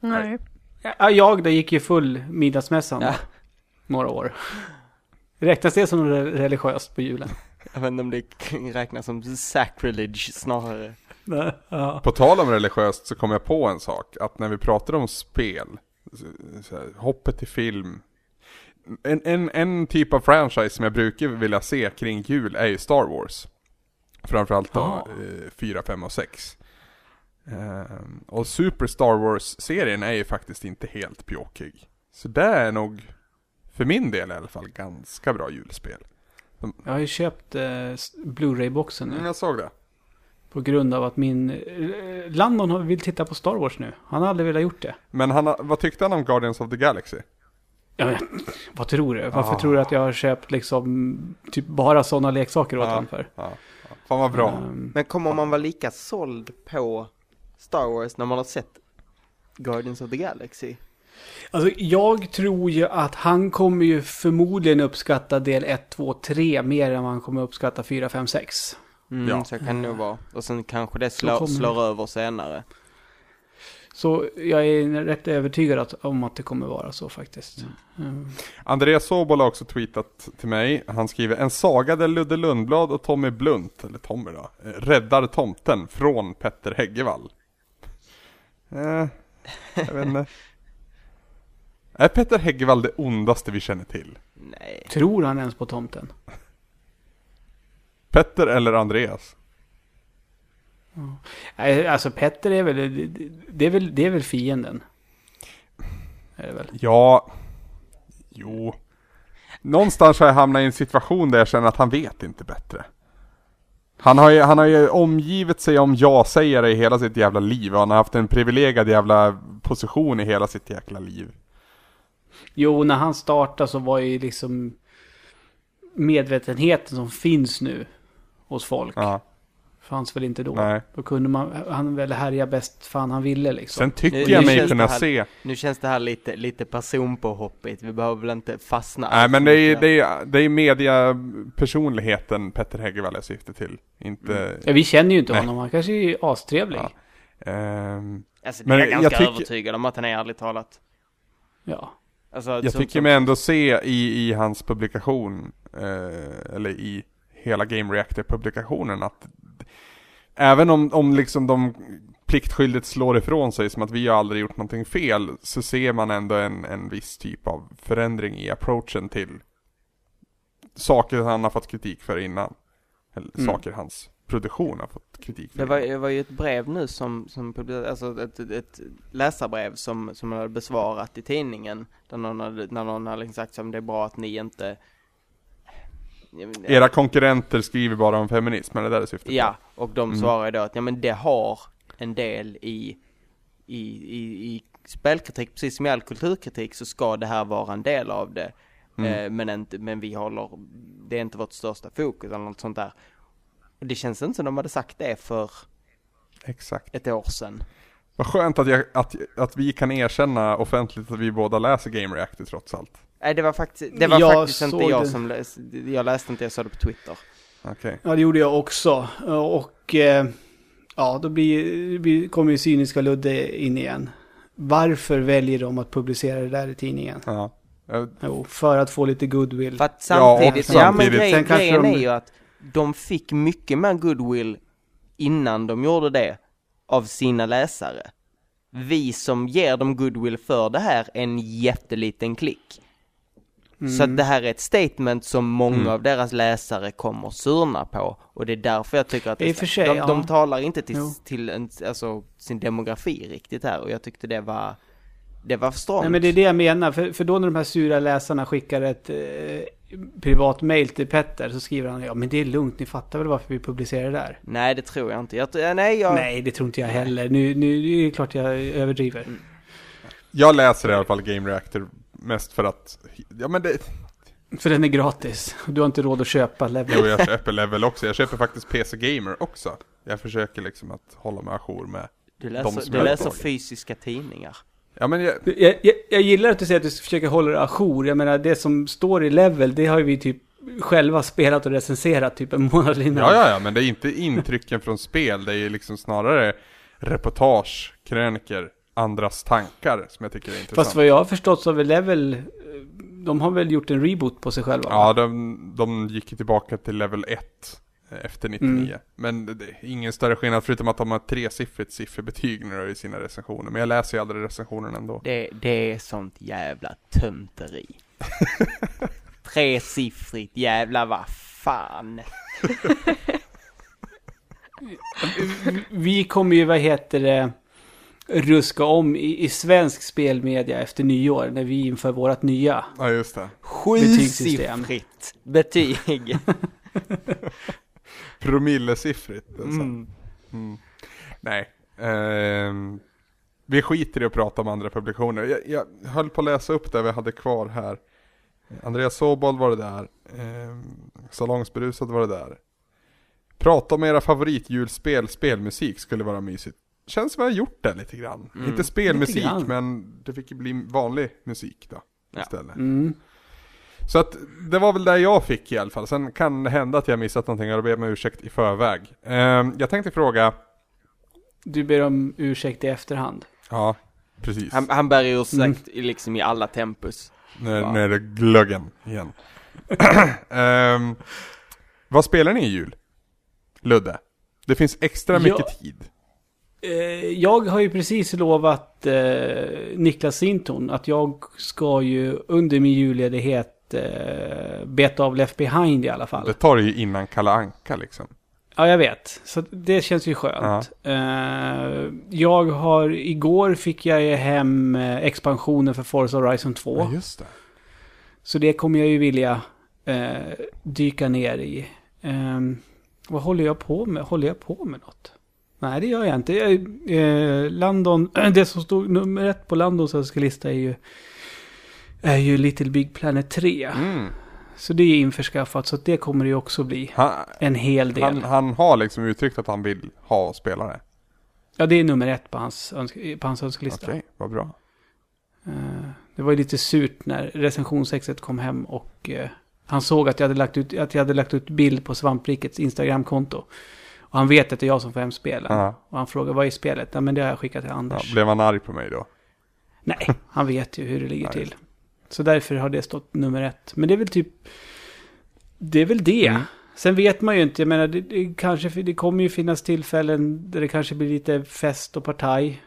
Nej. Ja, jag det gick ju full middagsmässan Ja. några år. Räknas det som re- religiöst på julen? Jag vet inte om det räknas som sacrilege snarare. Nej. Ja. På tal om religiöst så kom jag på en sak, att när vi pratar om spel, så, så här, hoppet till film, en, en, en typ av franchise som jag brukar vilja se kring jul är ju Star Wars. Framförallt då Ah. eh, 4, 5 och 6. Ehm, och Super Star Wars-serien är ju faktiskt inte helt pjåkig. Så det är nog, för min del i alla fall, ganska bra julspel. Jag har ju köpt eh, Blu-ray-boxen Mm, nu. jag såg det. På grund av att min... Eh, Landon har- vill titta på Star Wars nu. Han har aldrig velat gjort det. Men han, vad tyckte han om Guardians of the Galaxy? Ja, men, vad tror du? Varför Ah. tror du att jag har köpt liksom typ bara sådana leksaker åt Ja. honom för? Ja, ja. Fan vad bra. Ehm, Men kommer man vara lika såld på Star Wars när man har sett Guardians of the Galaxy? Alltså jag tror ju att han kommer ju förmodligen uppskatta del 1, 2, 3 mer än han kommer uppskatta 4, 5, 6. Mm, Ja. så kan det nog vara. Och sen kanske det slår, kommer slår över senare. Så jag är rätt övertygad att, om att det kommer vara så faktiskt. Mm. Andreas Sobol har också tweetat till mig. Han skriver en saga där Ludde Lundblad och Tommy Blunt, eller Tommy då, eh, räddar tomten från Petter Häggevall. Eh, jag vet inte. Är Petter Häggevall det ondaste vi känner till? Nej. Tror han ens på tomten? Petter eller Andreas? Alltså Petter är väl, det- det är väl, det är väl fienden. Är det väl? Ja, jo. Någonstans har jag hamnat i en situation där jag känner att han vet inte bättre. Han har ju, han har ju omgivit sig om ja-sägare i hela sitt jävla liv och han har haft en privilegierad jävla position i hela sitt jäkla liv. Jo, när han startade så var ju liksom medvetenheten som finns nu hos folk. Ja, Fanns väl inte då. nej. Då kunde man, han väl härja bäst fan han ville liksom. Sen tycker Nu- jag nu mig känns kunna det här- se, Nu känns det här lite, lite personpåhoppigt. Vi behöver väl inte fastna nej men det är, mycket. det är, det är mediapersonligheten Petter Häggevall jag syftar till. Inte, Ja, vi känner ju inte Nej. honom. Han kanske är astrevlig. Ja. Ja. ehm, Alltså det Men är jag jag ganska tycker- övertygad om att han är ärligt talat. Alltså, Jag som- tycker som- mig ändå se i, i hans publikation, eh, eller i hela Game Reactor-publikationen att även om, om liksom de pliktskyldigt slår ifrån sig som att vi har aldrig gjort någonting fel, så ser man ändå en, en viss typ av förändring i approachen till saker han har fått kritik för innan. Eller Mm. saker hans produktion har fått kritik för Det var, det var ju ett brev nu som, som alltså ett, ett, läsarbrev som, som hade besvarat i tidningen. Där någon hade, när någon hade liksom sagt som det är bra att ni inte- Era konkurrenter skriver bara om feminism, är det där syftar på? Ja, och de Mm. svarar då att ja men det har en del i, i, i, i spelkritik, precis som i all kulturkritik så ska det här vara en del av det. Mm. Eh, men, inte, men vi håller, det är inte vårt största fokus eller något sånt där. Det känns inte som de hade sagt det för Exakt. ett år sedan. Vad skönt att, jag, att, att vi kan erkänna offentligt att vi båda läser Game Reactor trots allt. Nej det var faktiskt, det var Jag faktiskt inte såg jag det. som läste, jag läste inte, jag sa det på Twitter. Okej. Ja, det gjorde jag också. Och eh, ja, då blir, blir, kommer ju cyniska Ludde in igen. Varför väljer de att publicera det där i tidningen? Ja. Jo, för att få lite goodwill. För att samtidigt, och ja, men samtidigt- grej, Sen kanske grejen de- är ju att de fick mycket mer goodwill innan de gjorde det av sina läsare. Vi som ger dem goodwill för det här är en jätteliten klick. Så att det här är ett statement som många Mm. av deras läsare kommer surna på och det är därför jag tycker att I för sig, de, ja. de talar inte till, Jo. till en, alltså, sin demografi riktigt här och jag tyckte det var det var för strångt. Nej men det är det jag menar, för, för då när de här sura läsarna skickar ett eh, privat mail till Petter så skriver han ja men det är lugnt, ni fattar väl varför vi publicerar det där? Nej det tror jag inte. Jag, nej, jag, Nej, det tror inte jag heller. Nu, nu det är klart jag överdriver. Jag läser i alla fall Game Reactor mest för att, ja men det, För den är gratis. Du har inte råd att köpa level. jo jag köper Level också, jag köper faktiskt PC Gamer också. Jag försöker liksom att hålla mig ajour med, du läser, du läser fysiska tidningar. ja men jag, Jag, jag, jag gillar att du säger att du försöker hålla dig ajour. Jag menar, det som står i level, det har ju vi typ själva spelat och recenserat typ en månad innan. ja ja ja men det är inte intrycken från spel, det är ju liksom snarare reportage, kröniker, andras tankar som jag tycker är intressant. Fast vad jag har förstått så har väl level, eh, de har väl gjort en reboot på sig själva? Ja, de, de gick tillbaka till level 1 efter 99. Mm. Men det är ingen större skillnad förutom att de har tresiffrigt sifferbetyg nu i sina recensioner. Men jag läser ju aldrig recensionerna ändå. Det, det är sånt jävla tönteri. Tresiffrigt jävla vad fan. Vi kommer ju, vad heter det, ruska om i, i svensk spelmedia efter nyår när vi inför vårt nya. Ja, just det. Betygssystem. Sjusifrigt betyg. Promillesiffrigt alltså. Mm. Mm. Nej. Ehm, vi skiter i att prata om andra publikationer. Jag, jag höll på att läsa upp det vi hade kvar här. Andreas Sobol var det där. Ehm, Salongsberusad var det där. Prata om era favoritjulspel, spelmusik skulle vara mysigt. Känns som jag har gjort det lite grann. Mm. Inte spelmusik, men det fick ju bli vanlig musik då. Ja. Istället. Mm. Så att det var väl det jag fick i alla fall. Sen kan det hända att jag missat någonting och då ber jag om ursäkt i förväg. Ehm, jag tänkte fråga, Du ber om ursäkt i efterhand. ja precis. Han, han bär ju ursäkt Mm. i liksom i alla tempus. Nu, Ja. nu är det glöggen igen. Ehm, vad spelar ni i jul? Ludde? Det finns extra Ja. mycket tid. Eh, jag har ju precis lovat eh, Niklas Sinton att jag ska ju under min julledighet eh, beta av Left Behind i alla fall. Det tar ju innan Kalle Anka liksom. Ja, jag vet. Så det känns ju skönt. Eh, jag har, igår fick jag ju hem eh, expansionen för Forza Horizon 2. just det. Så det kommer jag ju vilja eh, dyka ner i. Ehm, vad håller jag på med? Håller jag på med något? Nej, det gör jag inte. Jag, eh, Landon, det som stod nummer ett på Landons önskelista är ju, är ju Little Big Planet 3. Mm. Så det är införskaffat, så det kommer det ju också bli Han, en hel del. han, han har liksom uttryckt att han vill ha spelare. Ja, det är nummer ett på hans, på hans önskelista. Okej, vad bra. Eh, Det var ju lite surt när recensionssexet kom hem och eh, han såg att jag hade lagt ut, att jag hade lagt ut bild på Svamprikets Instagramkonto. Och han vet att det är jag som får hem spelen. Ja. Och han frågar vad är spelet? Ja men det har jag skickat till Ja, Anders. blev han arg på mig då? Nej, han vet ju hur det ligger Ja, till. Så därför har det stått nummer ett. Men det är väl typ... Det är väl det. Mm. Sen vet man ju inte, jag menar det, det, kanske, det kommer ju finnas tillfällen där det kanske blir lite fest och partaj.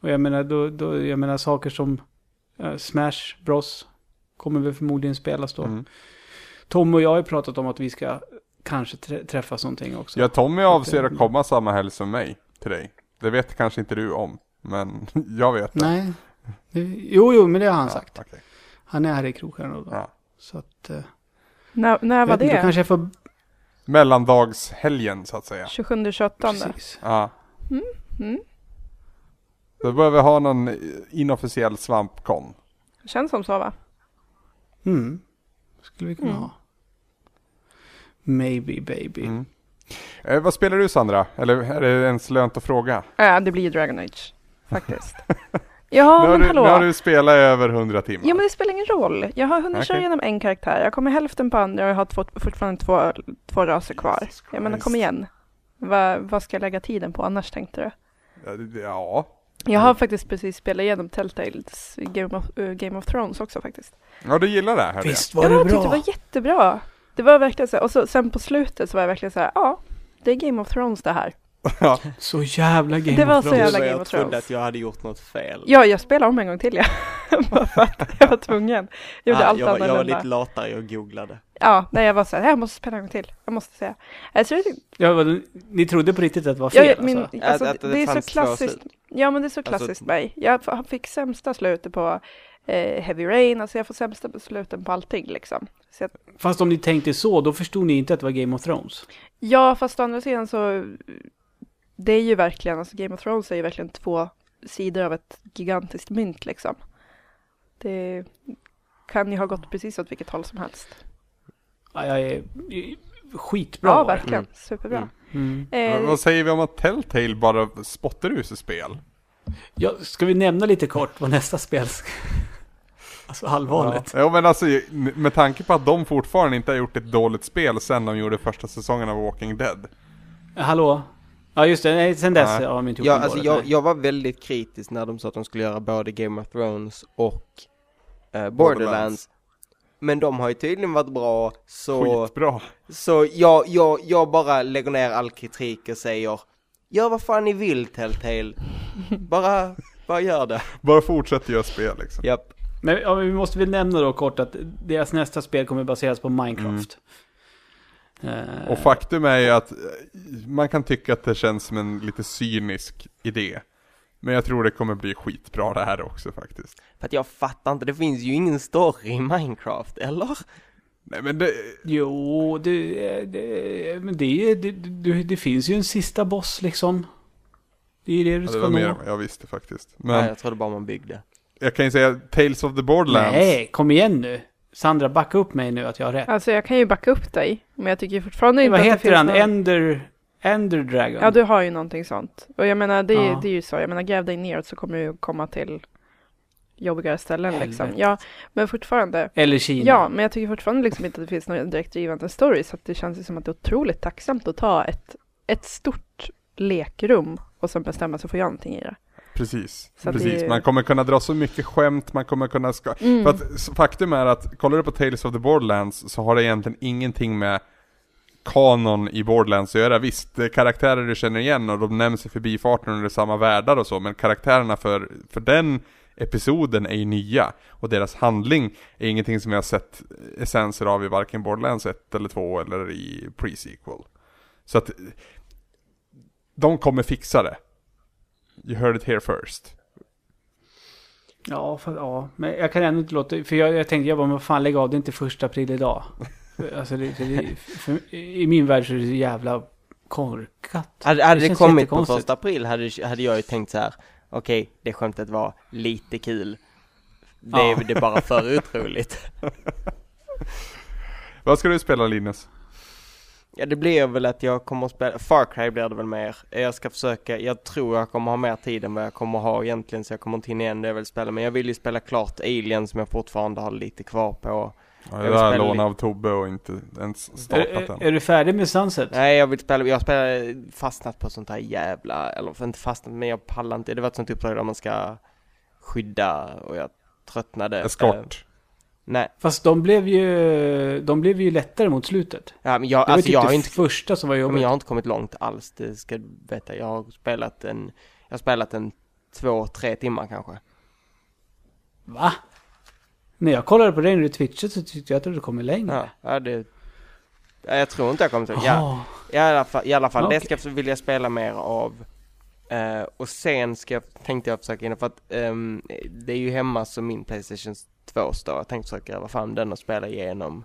Och jag menar, då, då, jag menar saker som eh, Smash Bros kommer väl förmodligen spelas då. Mm. Tom och jag har ju pratat om att vi ska kanske trä- träffas någonting också. Ja, Tommy avser att komma samma helg som mig till dig. Det vet kanske inte du om, men jag vet det. Nej. Jo, jo, men det har han Ja, sagt. okej. Han är här i Krokstjärna då. Ja. Så att... eh, När, när jag var inte, det? Då kanske jag får... Mellandagshelgen så att säga. 27-28? Precis. Ja. Mm. Då behöver vi ha någon inofficiell svampkon. Känns som så va? Mm. Skulle vi kunna Mm. ha. Maybe baby. Mm. Eh, vad spelar du Sandra? Eller är det ens lönt att fråga? Ja, det blir Dragon Age. Faktiskt. Ja, nu, har men du, hallå. nu har du spelat över 100 timmar. Ja men det spelar ingen roll. Jag har hunnit köra Okej. igenom en karaktär. Jag kommer hälften på andra och jag har två, fortfarande två, två raser kvar. Jag menar kom igen. Va, vad ska jag lägga tiden på annars tänkte du? Ja. Jag har faktiskt precis spelat igenom Telltales Game of, eh, Game of Thrones också faktiskt. ja, du gillar det jag. Visst var ja, det jag tyckte bra? det var jättebra. Det var verkligen så här, och så, sen på slutet så var jag verkligen så här, ja, det är Game of Thrones det här. Ja. Så jävla Game Det var of så Thrones. jävla Men Game jag of trodde Thrones. att jag hade gjort något fel. Ja, jag spelade om en gång till ja. Bara för att jag var tvungen. Jag gjorde Ah, allt jag, var- jag var annorlunda. lite latare, jag googlade. Ja, nej jag var så här, jag måste spela en gång till. Jag måste säga. Alltså, jag, Ja, vad- ni trodde på riktigt att det var Ja, fel ja, min, alltså? alltså, Att- att det det är så klassiskt. Ja, men det är så Alltså- klassiskt mig. Jag fick sämsta slutet på eh, Heavy Rain, alltså jag får sämsta sluten på allting liksom. Jag, Fast om ni tänkte så, då förstod ni inte att det var Game of Thrones. ja, fast å andra sidan så, det är ju verkligen, alltså Game of Thrones är ju verkligen två sidor av ett gigantiskt mynt liksom. Det kan ju ha gått precis åt vilket håll som helst. Ja, jag är skitbra Ja, verkligen. Mm. Superbra. Mm. Vad- Eh, Vad säger vi om att Telltale bara spottar ur sig spel? Ja, ska vi nämna lite kort vad nästa spel ska... Alltså allvarligt. Ja, men alltså med tanke på att de fortfarande inte har gjort ett dåligt spel sen de gjorde första säsongen av Walking Dead. Hallå? Ja, just det. Nej, sen dess har de inte gjort Ja, alltså dåligt, jag, jag var väldigt kritisk när de sa att de skulle göra både Game of Thrones och eh, Borderlands. Men de har ju tydligen varit bra, så, Skitbra. så jag, jag, jag bara lägger ner all kritik och säger Gör vad fan ni vill Telltale. bara, bara gör det. Bara fortsätt göra spel liksom. Japp. Men ja, vi måste väl nämna då kort att deras nästa spel kommer baseras på Minecraft. Eh, Och faktum är ju att eh, man kan tycka att det känns som en lite cynisk idé. Men jag tror det kommer bli skitbra det här också faktiskt. För att jag fattar inte, det finns ju ingen story i Minecraft, eller? Nej men det, Jo, det, det, men det, det, det, det finns ju en sista boss liksom. Det är ju det du ja, ska det var mer nå. vad jag visste faktiskt. Men... Men jag trodde bara man byggde. jag kan ju säga Tales of the Borderlands. Nej, kom igen nu. Sandra, backa upp mig nu att jag har rätt. Alltså jag kan ju backa upp dig, men jag tycker fortfarande inte Vad att det heter finns han? någon... Ender, Ender Dragon? Ja, du har ju någonting sånt. Och jag menar, det är, Ja. det är ju så. Jag menar, gräv dig neråt så kommer du komma till jobbigare ställen liksom. Helvete. Ja, men fortfarande. Eller Kina? Ja, men jag tycker fortfarande liksom inte att det finns någon direkt drivande story. Så att det känns ju som att det är otroligt tacksamt att ta ett, ett stort lekrum och sen bestämma sig för att göra någonting i det. Precis, Så precis. det- Man kommer kunna dra så mycket skämt, man kommer kunna ska... Mm. För att faktum är att, kollar du på Tales of the Borderlands så har det egentligen ingenting med kanon i Borderlands att göra. Visst, det är karaktärer du känner igen och de nämns i förbifarten under samma världar och så, men karaktärerna för, för den episoden är ju nya. Och deras handling är ingenting som jag har sett essenser av i varken Borderlands 1 eller 2 eller i pre-sequel. Så att de kommer fixa det. You heard it here first. Ja, för, ja, men jag kan ändå inte låta... För jag, jag tänkte, jag bara, men vad fan lägg av, det är inte första april idag. Alltså, det, det, för, I min värld så är det så jävla korkat. Hade, hade Det det, kommit på första april hade, hade jag ju tänkt så här. okej, det skämtet var lite kul. Det, Ja. är- det är bara för otroligt. Vad ska du spela Linus? Ja, det blir väl att jag kommer att spela, Far Cry blir det väl mer. Jag ska försöka, jag tror jag kommer ha mer tid än vad jag kommer ha egentligen, så jag kommer inte hinna igen det jag vill spela. Men jag vill ju spela klart Alien som jag fortfarande har lite kvar på. Ja, har spela lånat av Tobbe och inte ens Är, startat är, än. är du färdig med Sunset? Nej, jag vill spela, jag har spelat, fastnat på sånt här jävla, eller för inte fastnat, men jag pallar inte. Det var ett sånt uppdrag där man ska skydda och jag tröttnade. Eh, Eskort. nej, Fast de blev ju, de blev ju lättare mot slutet. ja, men jag, Det var alltså typ jag det har inte första som var jobbigt. men jag har inte kommit långt alls, det ska du veta. Jag har spelat en, jag har spelat en två, tre timmar kanske. Va? När jag kollade på dig när du twitchade så tyckte jag att du kommit längre. Ja, ja det, Ja, Jag tror inte jag kommer till ja, Åh. i alla fall, i alla fall Okej. det ska jag vilja spela mer av. Eh, och sen ska jag, tänkte jag försöka in för att ehm, det är ju hemma som min Playstation 2 står. Jag tänkte försöka gräva fram den och spela igenom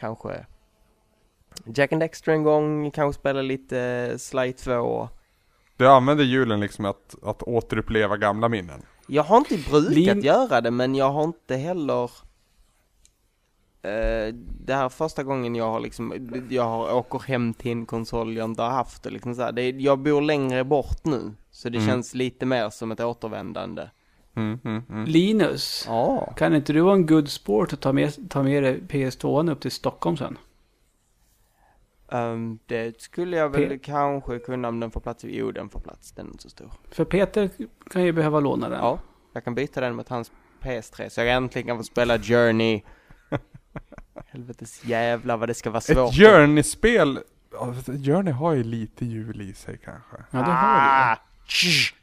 kanske Jack and Dexter en gång, kanske spela lite Sly 2. Du använder julen liksom att, att återuppleva gamla minnen. Jag har inte brukat Lin- göra det men jag har inte heller eh, det här är första gången jag har liksom, jag har, åker hem till en konsol jag inte har haft och liksom så här, det är, jag bor längre bort nu. Så det Mm. känns lite mer som ett återvändande. Mm, mm, mm. Linus, Ja. kan inte du vara en good sport och ta med, ta med dig PS2 upp till Stockholm sen? Ehm, det skulle jag väl P- kanske kunna om den får plats. Jo, den får plats. Den är inte så stor. För Peter kan ju behöva låna den. Ja, jag kan byta den mot hans PS3 så jag äntligen kan få spela Journey. Helvetes jävlar vad det ska vara svårt. Ett Journey-spel, ja, Journey har ju lite jul i sig kanske. Ja, det har Ah, tsch.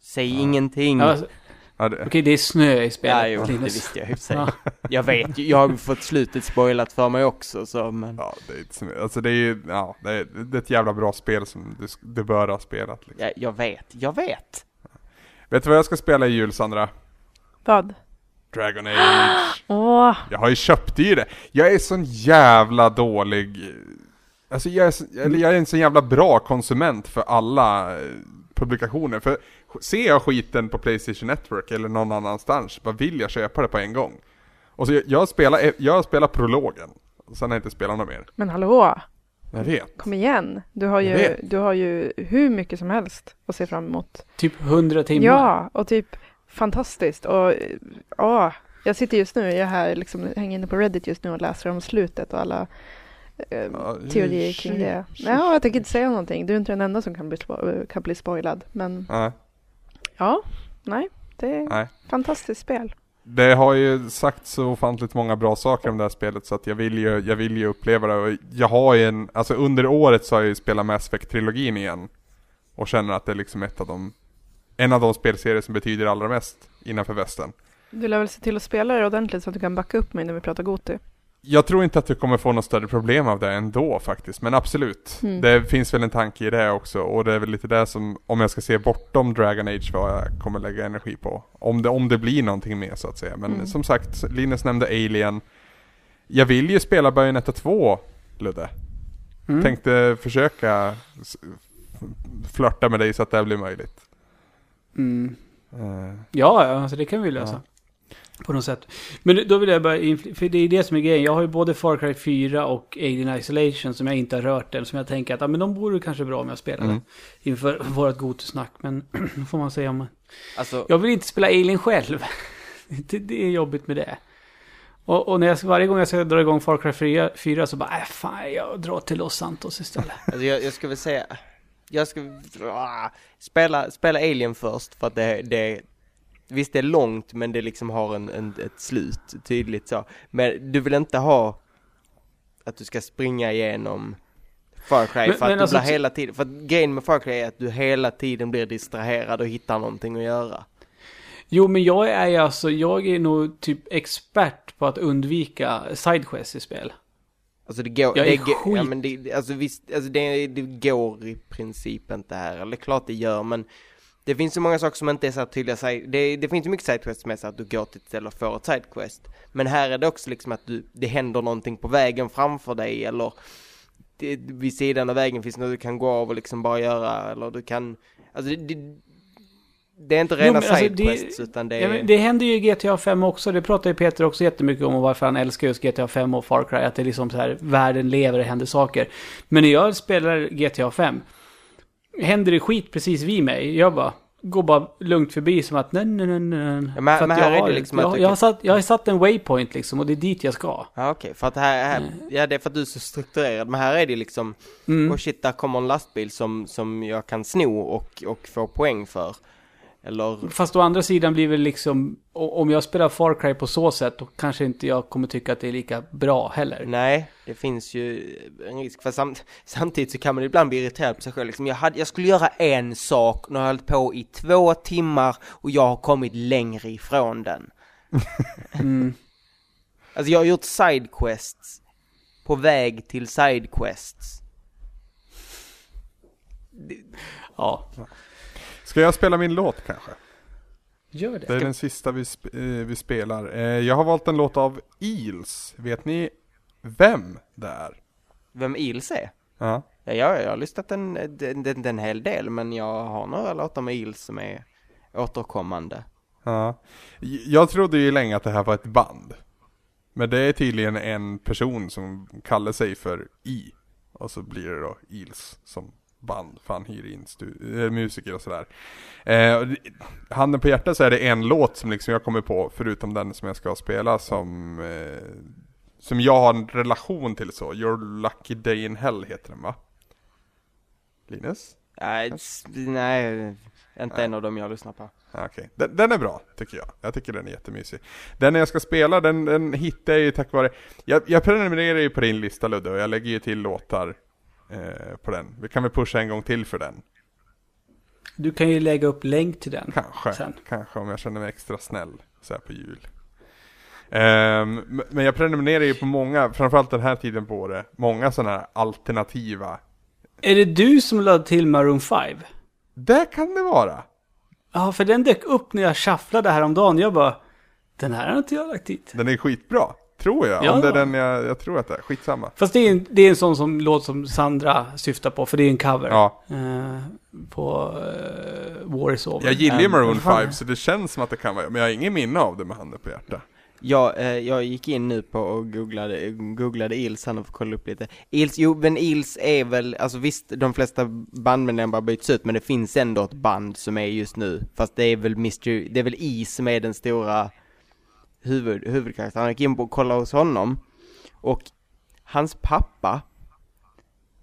Säg ingenting. du. Ja, alltså, Ja, det, Okej, det är snö i spelet, Ja, jo, det visste jag i sig. Ja. Jag vet ju, jag har ju fått slutet spoilat för mig också så men. ja, det är inte så, alltså det är ju, ja, det är, det är ett jävla bra spel som du, du bör ha spelat liksom. Ja, jag vet, jag vet. Vet du vad jag ska spela i jul Sandra? Vad? Dragon Age. Åh, Jag har ju köpt ju det. Jag är sån jävla dålig, alltså jag är, så, eller jag är en sån jävla bra konsument för alla eh, publikationer. För ser jag skiten på Playstation Network eller någon annanstans, vad vill jag köpa det på en gång? Och så jag, jag spelar, jag spelar prologen. Och sen har jag inte spelat något mer. men hallå, Jag vet. kom igen. Du har ju, du har ju hur mycket som helst att se fram emot. Typ 100 timmar. Ja, och typ fantastiskt. Och ja, jag sitter just nu, jag är här liksom, hänger inne på Reddit just nu och läser om slutet och alla eh, Ja, teorier kring det. Ja, jag tänker inte säga någonting. Du är inte den enda som kan bli, spo- kan bli spoilad. Men Nej, ja, nej, det är nej. fantastiskt spel. Det har ju sagt så ofantligt många bra saker om det här spelet så att jag vill ju, jag vill ju uppleva det och jag har ju en, alltså under året så har jag ju spelat Mass Effect-trilogin igen. Och känner att det är liksom ett av de, en av de spelserier som betyder allra mest innanför västen. Du lär väl se till att spela det ordentligt så att du kan backa upp mig när vi pratar Goti. Jag tror inte att du kommer få något större problem av det ändå faktiskt, men absolut. Mm. Det finns väl en tanke i det också och det är väl lite det som, om jag ska se bortom Dragon Age vad jag kommer lägga energi på. Om det, om det blir någonting mer så att säga. Men Mm. som sagt, Linus nämnde Alien. Jag vill ju spela Bayonetta 2, Ludde. Mm. Tänkte försöka flörta med dig så att det blir möjligt. Mm. Eh, Ja, ja, alltså det kan vi lösa. På något sätt. Men då vill jag bara, för det är det som är grejen. Jag har ju både Far Cry 4 och Alien Isolation som jag inte har rört än. Som jag tänker att, ja men de vore kanske bra om jag spelade. Mm. Inför vårt Gotu-snack. Men får man säga om... Alltså, Jag vill inte spela Alien själv. det, det är jobbigt med det. Och, och när jag, varje gång jag ska dra igång Far Cry 4, 4 så bara, äh, fan jag drar till Los Santos istället. alltså jag, jag ska väl säga, jag ska ah, spela, spela Alien först för att det, det Visst det är långt men det liksom har en, en, ett slut, tydligt så. Men du vill inte ha att du ska springa igenom Far Cry Men- för att men du alltså blir hela tiden, för att grejen med Far Cry är att du hela tiden blir distraherad och hittar någonting att göra. Jo, men jag är alltså, jag är nog typ expert på att undvika sidequests i spel. Alltså det går, Jag är det, går- ja, skit- men det, alltså visst, alltså det, det går i princip inte här, eller klart det gör men det finns så många saker som inte är så här tydliga, det, det finns ju mycket sidequests med så att du går till ett ställe och får ett sidequest. Men här är det också liksom att du, det händer någonting på vägen framför dig eller det, vid sidan av vägen finns något du kan gå av och liksom bara göra eller du kan, alltså det, det, det är inte Jo, rena alltså det- sidequests utan det Ja, är, men det händer ju i GTA 5 också. Det pratar ju Peter också jättemycket om och varför han älskar just GTA 5 och Far Cry. Att det är liksom så här, världen lever, det händer saker. Men när jag spelar GTA 5, händer det skit precis vid mig. Jag bara, går bara lugnt förbi som att nej, nej, nej, nej. Ja, men- För men jag här är det har- liksom jag, att jag, har kan- satt, jag har satt en waypoint liksom och det är dit jag ska. Ja okej, för att här, här, ja det är för att du är så strukturerad, men här är det liksom Mm. Och shit, där kommer en lastbil som, som jag kan sno och, och få poäng för. Eller, Fast å andra sidan blir väl liksom, om jag spelar Far Cry på så sätt, då kanske inte jag kommer tycka att det är lika bra heller. nej, det finns ju en risk. För sam, samtidigt så kan man ibland bli irriterad på sig själv. Liksom, jag, hade, jag skulle göra en sak, nu har jag hållit på i två timmar och jag har kommit längre ifrån den. Mm. Alltså jag har gjort sidequests på väg till sidequests. Ja, Ska jag spela min låt kanske? gör Det är det. den sista vi, sp- eh, vi spelar. Eh, jag har valt en låt av Eels. Vet ni vem det är? Vem Eels är? Ja. Ja, jag, jag har lyssnat en, en, en, en hel del, men jag har några låtar med Eels som är återkommande. ja. Jag trodde ju länge att det här var ett band. Men det är tydligen en person som kallar sig för I. Och så blir det då Eels som band, för han hyr in äh, musiker och sådär. Eh, handen på hjärtat så är det en låt som liksom jag kommer på, förutom den som jag ska spela, som, eh, som jag har en relation till så. Your Lucky Day in Hell heter den va? Linus? Nej, nej, inte en av dem jag lyssnar på. Ja, Okej, den, den är bra tycker jag. Jag tycker den är jättemysig. Den jag ska spela, den, den hittar jag ju tack vare... Jag, jag prenumererar ju på din lista Ludde och jag lägger ju till låtar eh, på den. Vi kan väl pusha en gång till för den. Du kan ju lägga upp länk till den. Kanske, Sen. kanske om jag känner mig extra snäll så här på jul. Ehm, m- men jag prenumererar ju på många, framförallt den här tiden på året, många sådana här alternativa. Är det du som lade till Maroon 5? Det kan det vara. Ja, för den dök upp när jag shufflade häromdagen. Jag bara, den här har inte jag lagt dit. Den är skitbra, tror jag. Ja. Om det är den jag, jag tror att det är. Skitsamma. Fast det är, en, det är en sån som, låt som Sandra syftar på, för det är en cover. Ja. Eh, på uh, War is over. Jag gillar ju Eh, Maroon vad fan- 5 så det känns som att det kan vara, men jag har ingen minne av det med handen på hjärtat. Jag, eh, jag gick in nu på och googlade, googlade Eels, han har fått kolla upp lite. Eels, jo men Eels är väl, alltså visst de flesta bandmedlemmar har bytts ut men det finns ändå ett band som är just nu. Fast det är väl Mr, det är väl E som är den stora huvud, huvudkaraktären. Jag gick in och kollade hos honom. Och hans pappa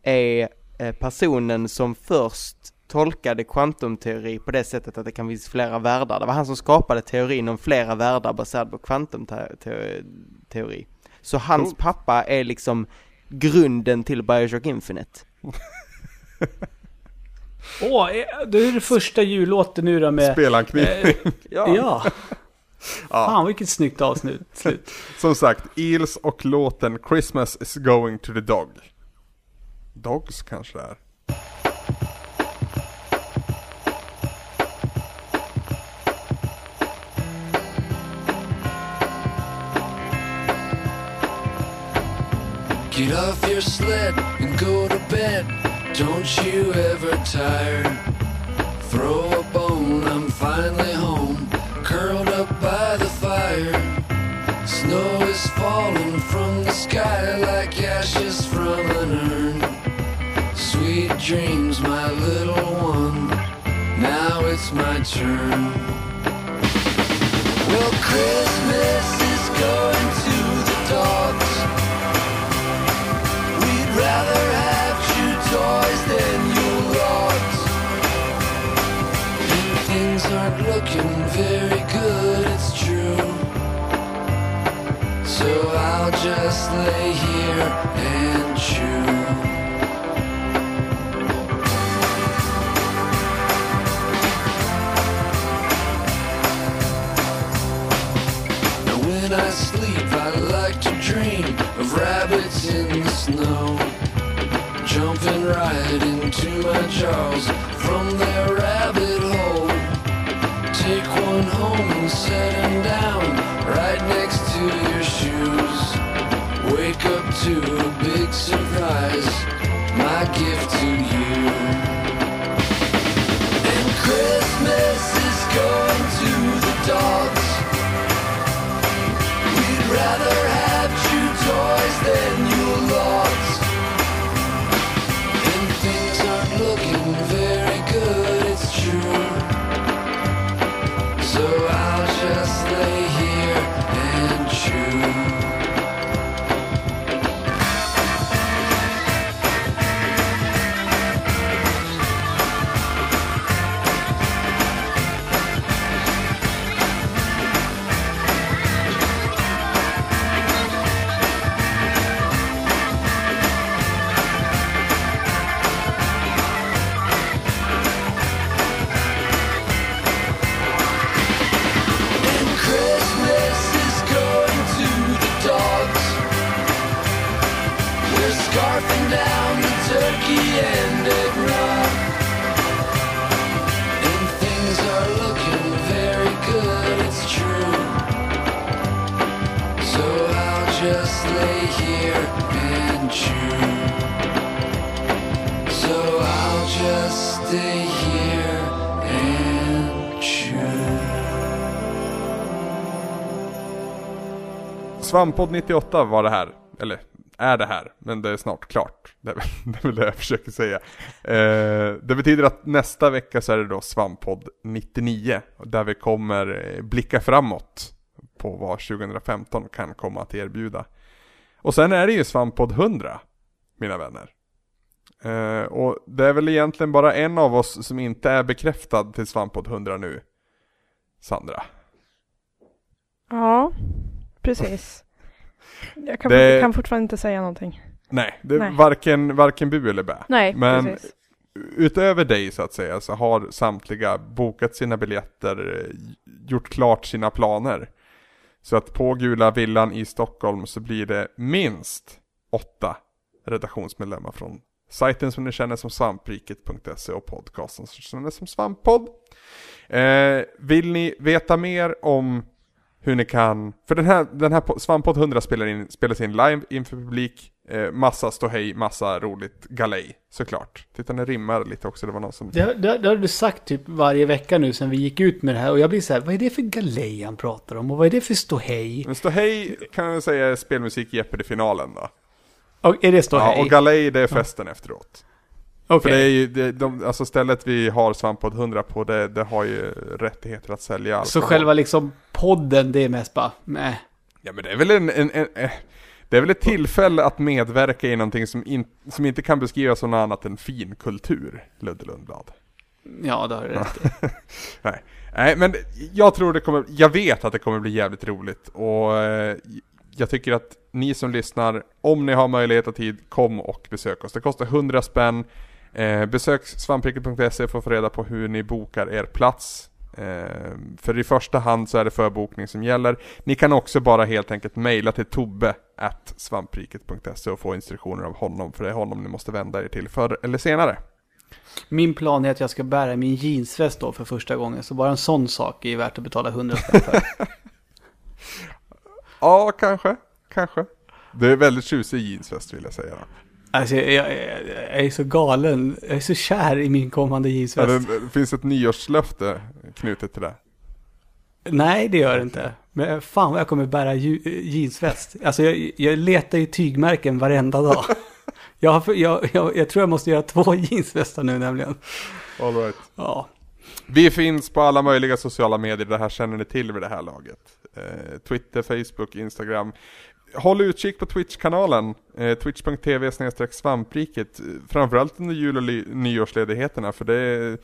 är eh, personen som först tolkade kvantumteori på det sättet att det kan finnas flera världar. Det var han som skapade teorin om flera världar baserad på kvantumteori. Så hans Coolt. pappa är liksom grunden till Bioshock Infinite. Åh, eh, då är det första jullåten nu då med... Spelanknytning. Eh, ja. Ja. Fan vilket snyggt avslut. Slut. Som sagt, Eels och låten 'Christmas is going to the dog' Dogs kanske det är. Get off your sled and go to bed. Don't you ever tire. Throw a bone, I'm finally home. Snow is falling from the sky like ashes from an urn. Sweet dreams, my little one. Now it's my turn. Into my jaws from their rabbit hole. Take one home and set him down right next to your shoes. Wake up to Svamppodd 98 var det här, eller är det här, men det är snart klart. Det är väl det, är väl det jag försöker säga. Eh, det betyder att nästa vecka så är det då Svamppodd 99, där vi kommer eh, blicka framåt på vad 2015 kan komma att erbjuda. Och sen är det ju Svamppodd 100, mina vänner. Eh, och det är väl egentligen bara en av oss som inte är bekräftad till Svamppodd 100 nu. Sandra. Ja, precis. Jag kan, Det- kan fortfarande inte säga någonting. Nej, det är Nej. Varken, varken bu eller bä. Nej, Men precis. utöver dig så att säga så har samtliga bokat sina biljetter, eh, gjort klart sina planer. Så att på Gula Villan i Stockholm så blir det minst åtta redaktionsmedlemmar från sajten som ni känner som svampriket.se och podcasten som känner som Svamppodd. Eh, vill ni veta mer om hur ni kan, för den här, den här po- Svamppodd 100 spelar in, spelas in live inför publik, eh, massa ståhej, massa roligt galej såklart. Titta den rimmar lite också, det var någon som... Det, det, det har du sagt typ varje vecka nu sen vi gick ut med det här. Och jag blir så här, vad är det för galej han pratar om? Och vad är det för ståhej? Men ståhej kan jag säga är spelmusik Jeopardy-finalen då. Och är det ståhej? Ja, och galej det är festen efteråt. Okej. För det är ju, det, de, alltså stället vi har Svamppodd 100 på, det, det har ju rättigheter att sälja alkohol. Så själva liksom podden, det är mest bara, nej. Ja men det är väl en, en, en, eh, det är väl ett tillfälle att medverka i någonting som, in, som inte kan beskrivas som något annat än finkultur, Ludde Lundblad. Ja, det har du rätt i. Nej. Nej, men jag tror det kommer, jag vet att det kommer bli jävligt roligt och eh, jag tycker att ni som lyssnar, om ni har möjlighet och tid, kom och besök oss. Det kostar 100 spänn. Eh, besök svampriket.se för att få reda på hur ni bokar er plats. Eh, för i första hand så är det förbokning som gäller. Ni kan också bara helt enkelt mejla till tobbe at svampriket.se och få instruktioner av honom, för det är honom ni måste vända er till förr eller senare. Min plan är att jag ska bära min jeansväst då för första gången. Så bara en sån sak är värt att betala 100 spänn för. Ja, kanske, kanske. Det är väldigt tjusig jeansväst vill jag säga. Alltså jag, jag, jag är så galen. Jag är så kär i min kommande Ja, jeansväst. det, det finns ett nyårslöfte knutet till det. Nej, det gör det inte. Men fan vad jag kommer bära jeansväst. Alltså jag, jag letar ju tygmärken varenda dag. Jag, har, jag, jag, jag tror jag måste göra två jeansvästar nu nämligen. All right. Ja. Vi finns på alla möjliga sociala medier, det här känner ni till vid det här laget. Eh, Twitter, Facebook, Instagram. Håll utkik på Twitch-kanalen, eh, twitch.tv svampriket. Framförallt under jul och nyårsledigheterna, för det är,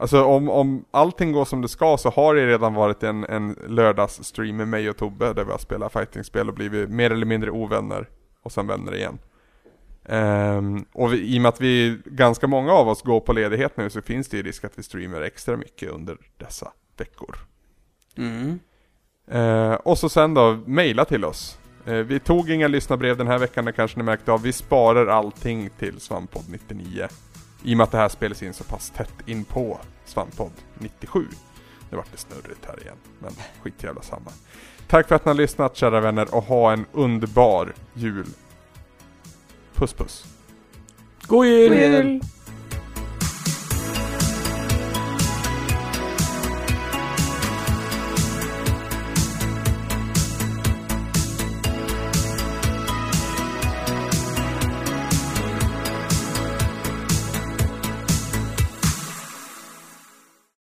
Alltså om, om allting går som det ska så har det redan varit en, en lördagsstream med mig och Tobbe där vi har spelat fightingspel och blivit mer eller mindre ovänner och sen vänner igen. Ehm, och vi, i och med att vi, ganska många av oss går på ledighet nu så finns det ju risk att vi streamar extra mycket under dessa veckor. Mm. Eh, och så sen då, mejla till oss. Eh, vi tog inga lyssnarbrev den här veckan, det kanske ni märkte av. Vi sparar allting till Svamppodd 99. I och med att det här spelas in så pass tätt in på Svamppodd 97. Nu vart det snurrigt här igen, men skitjävla samma. Tack för att ni har lyssnat kära vänner och ha en underbar jul. Puss puss. God jul! God jul!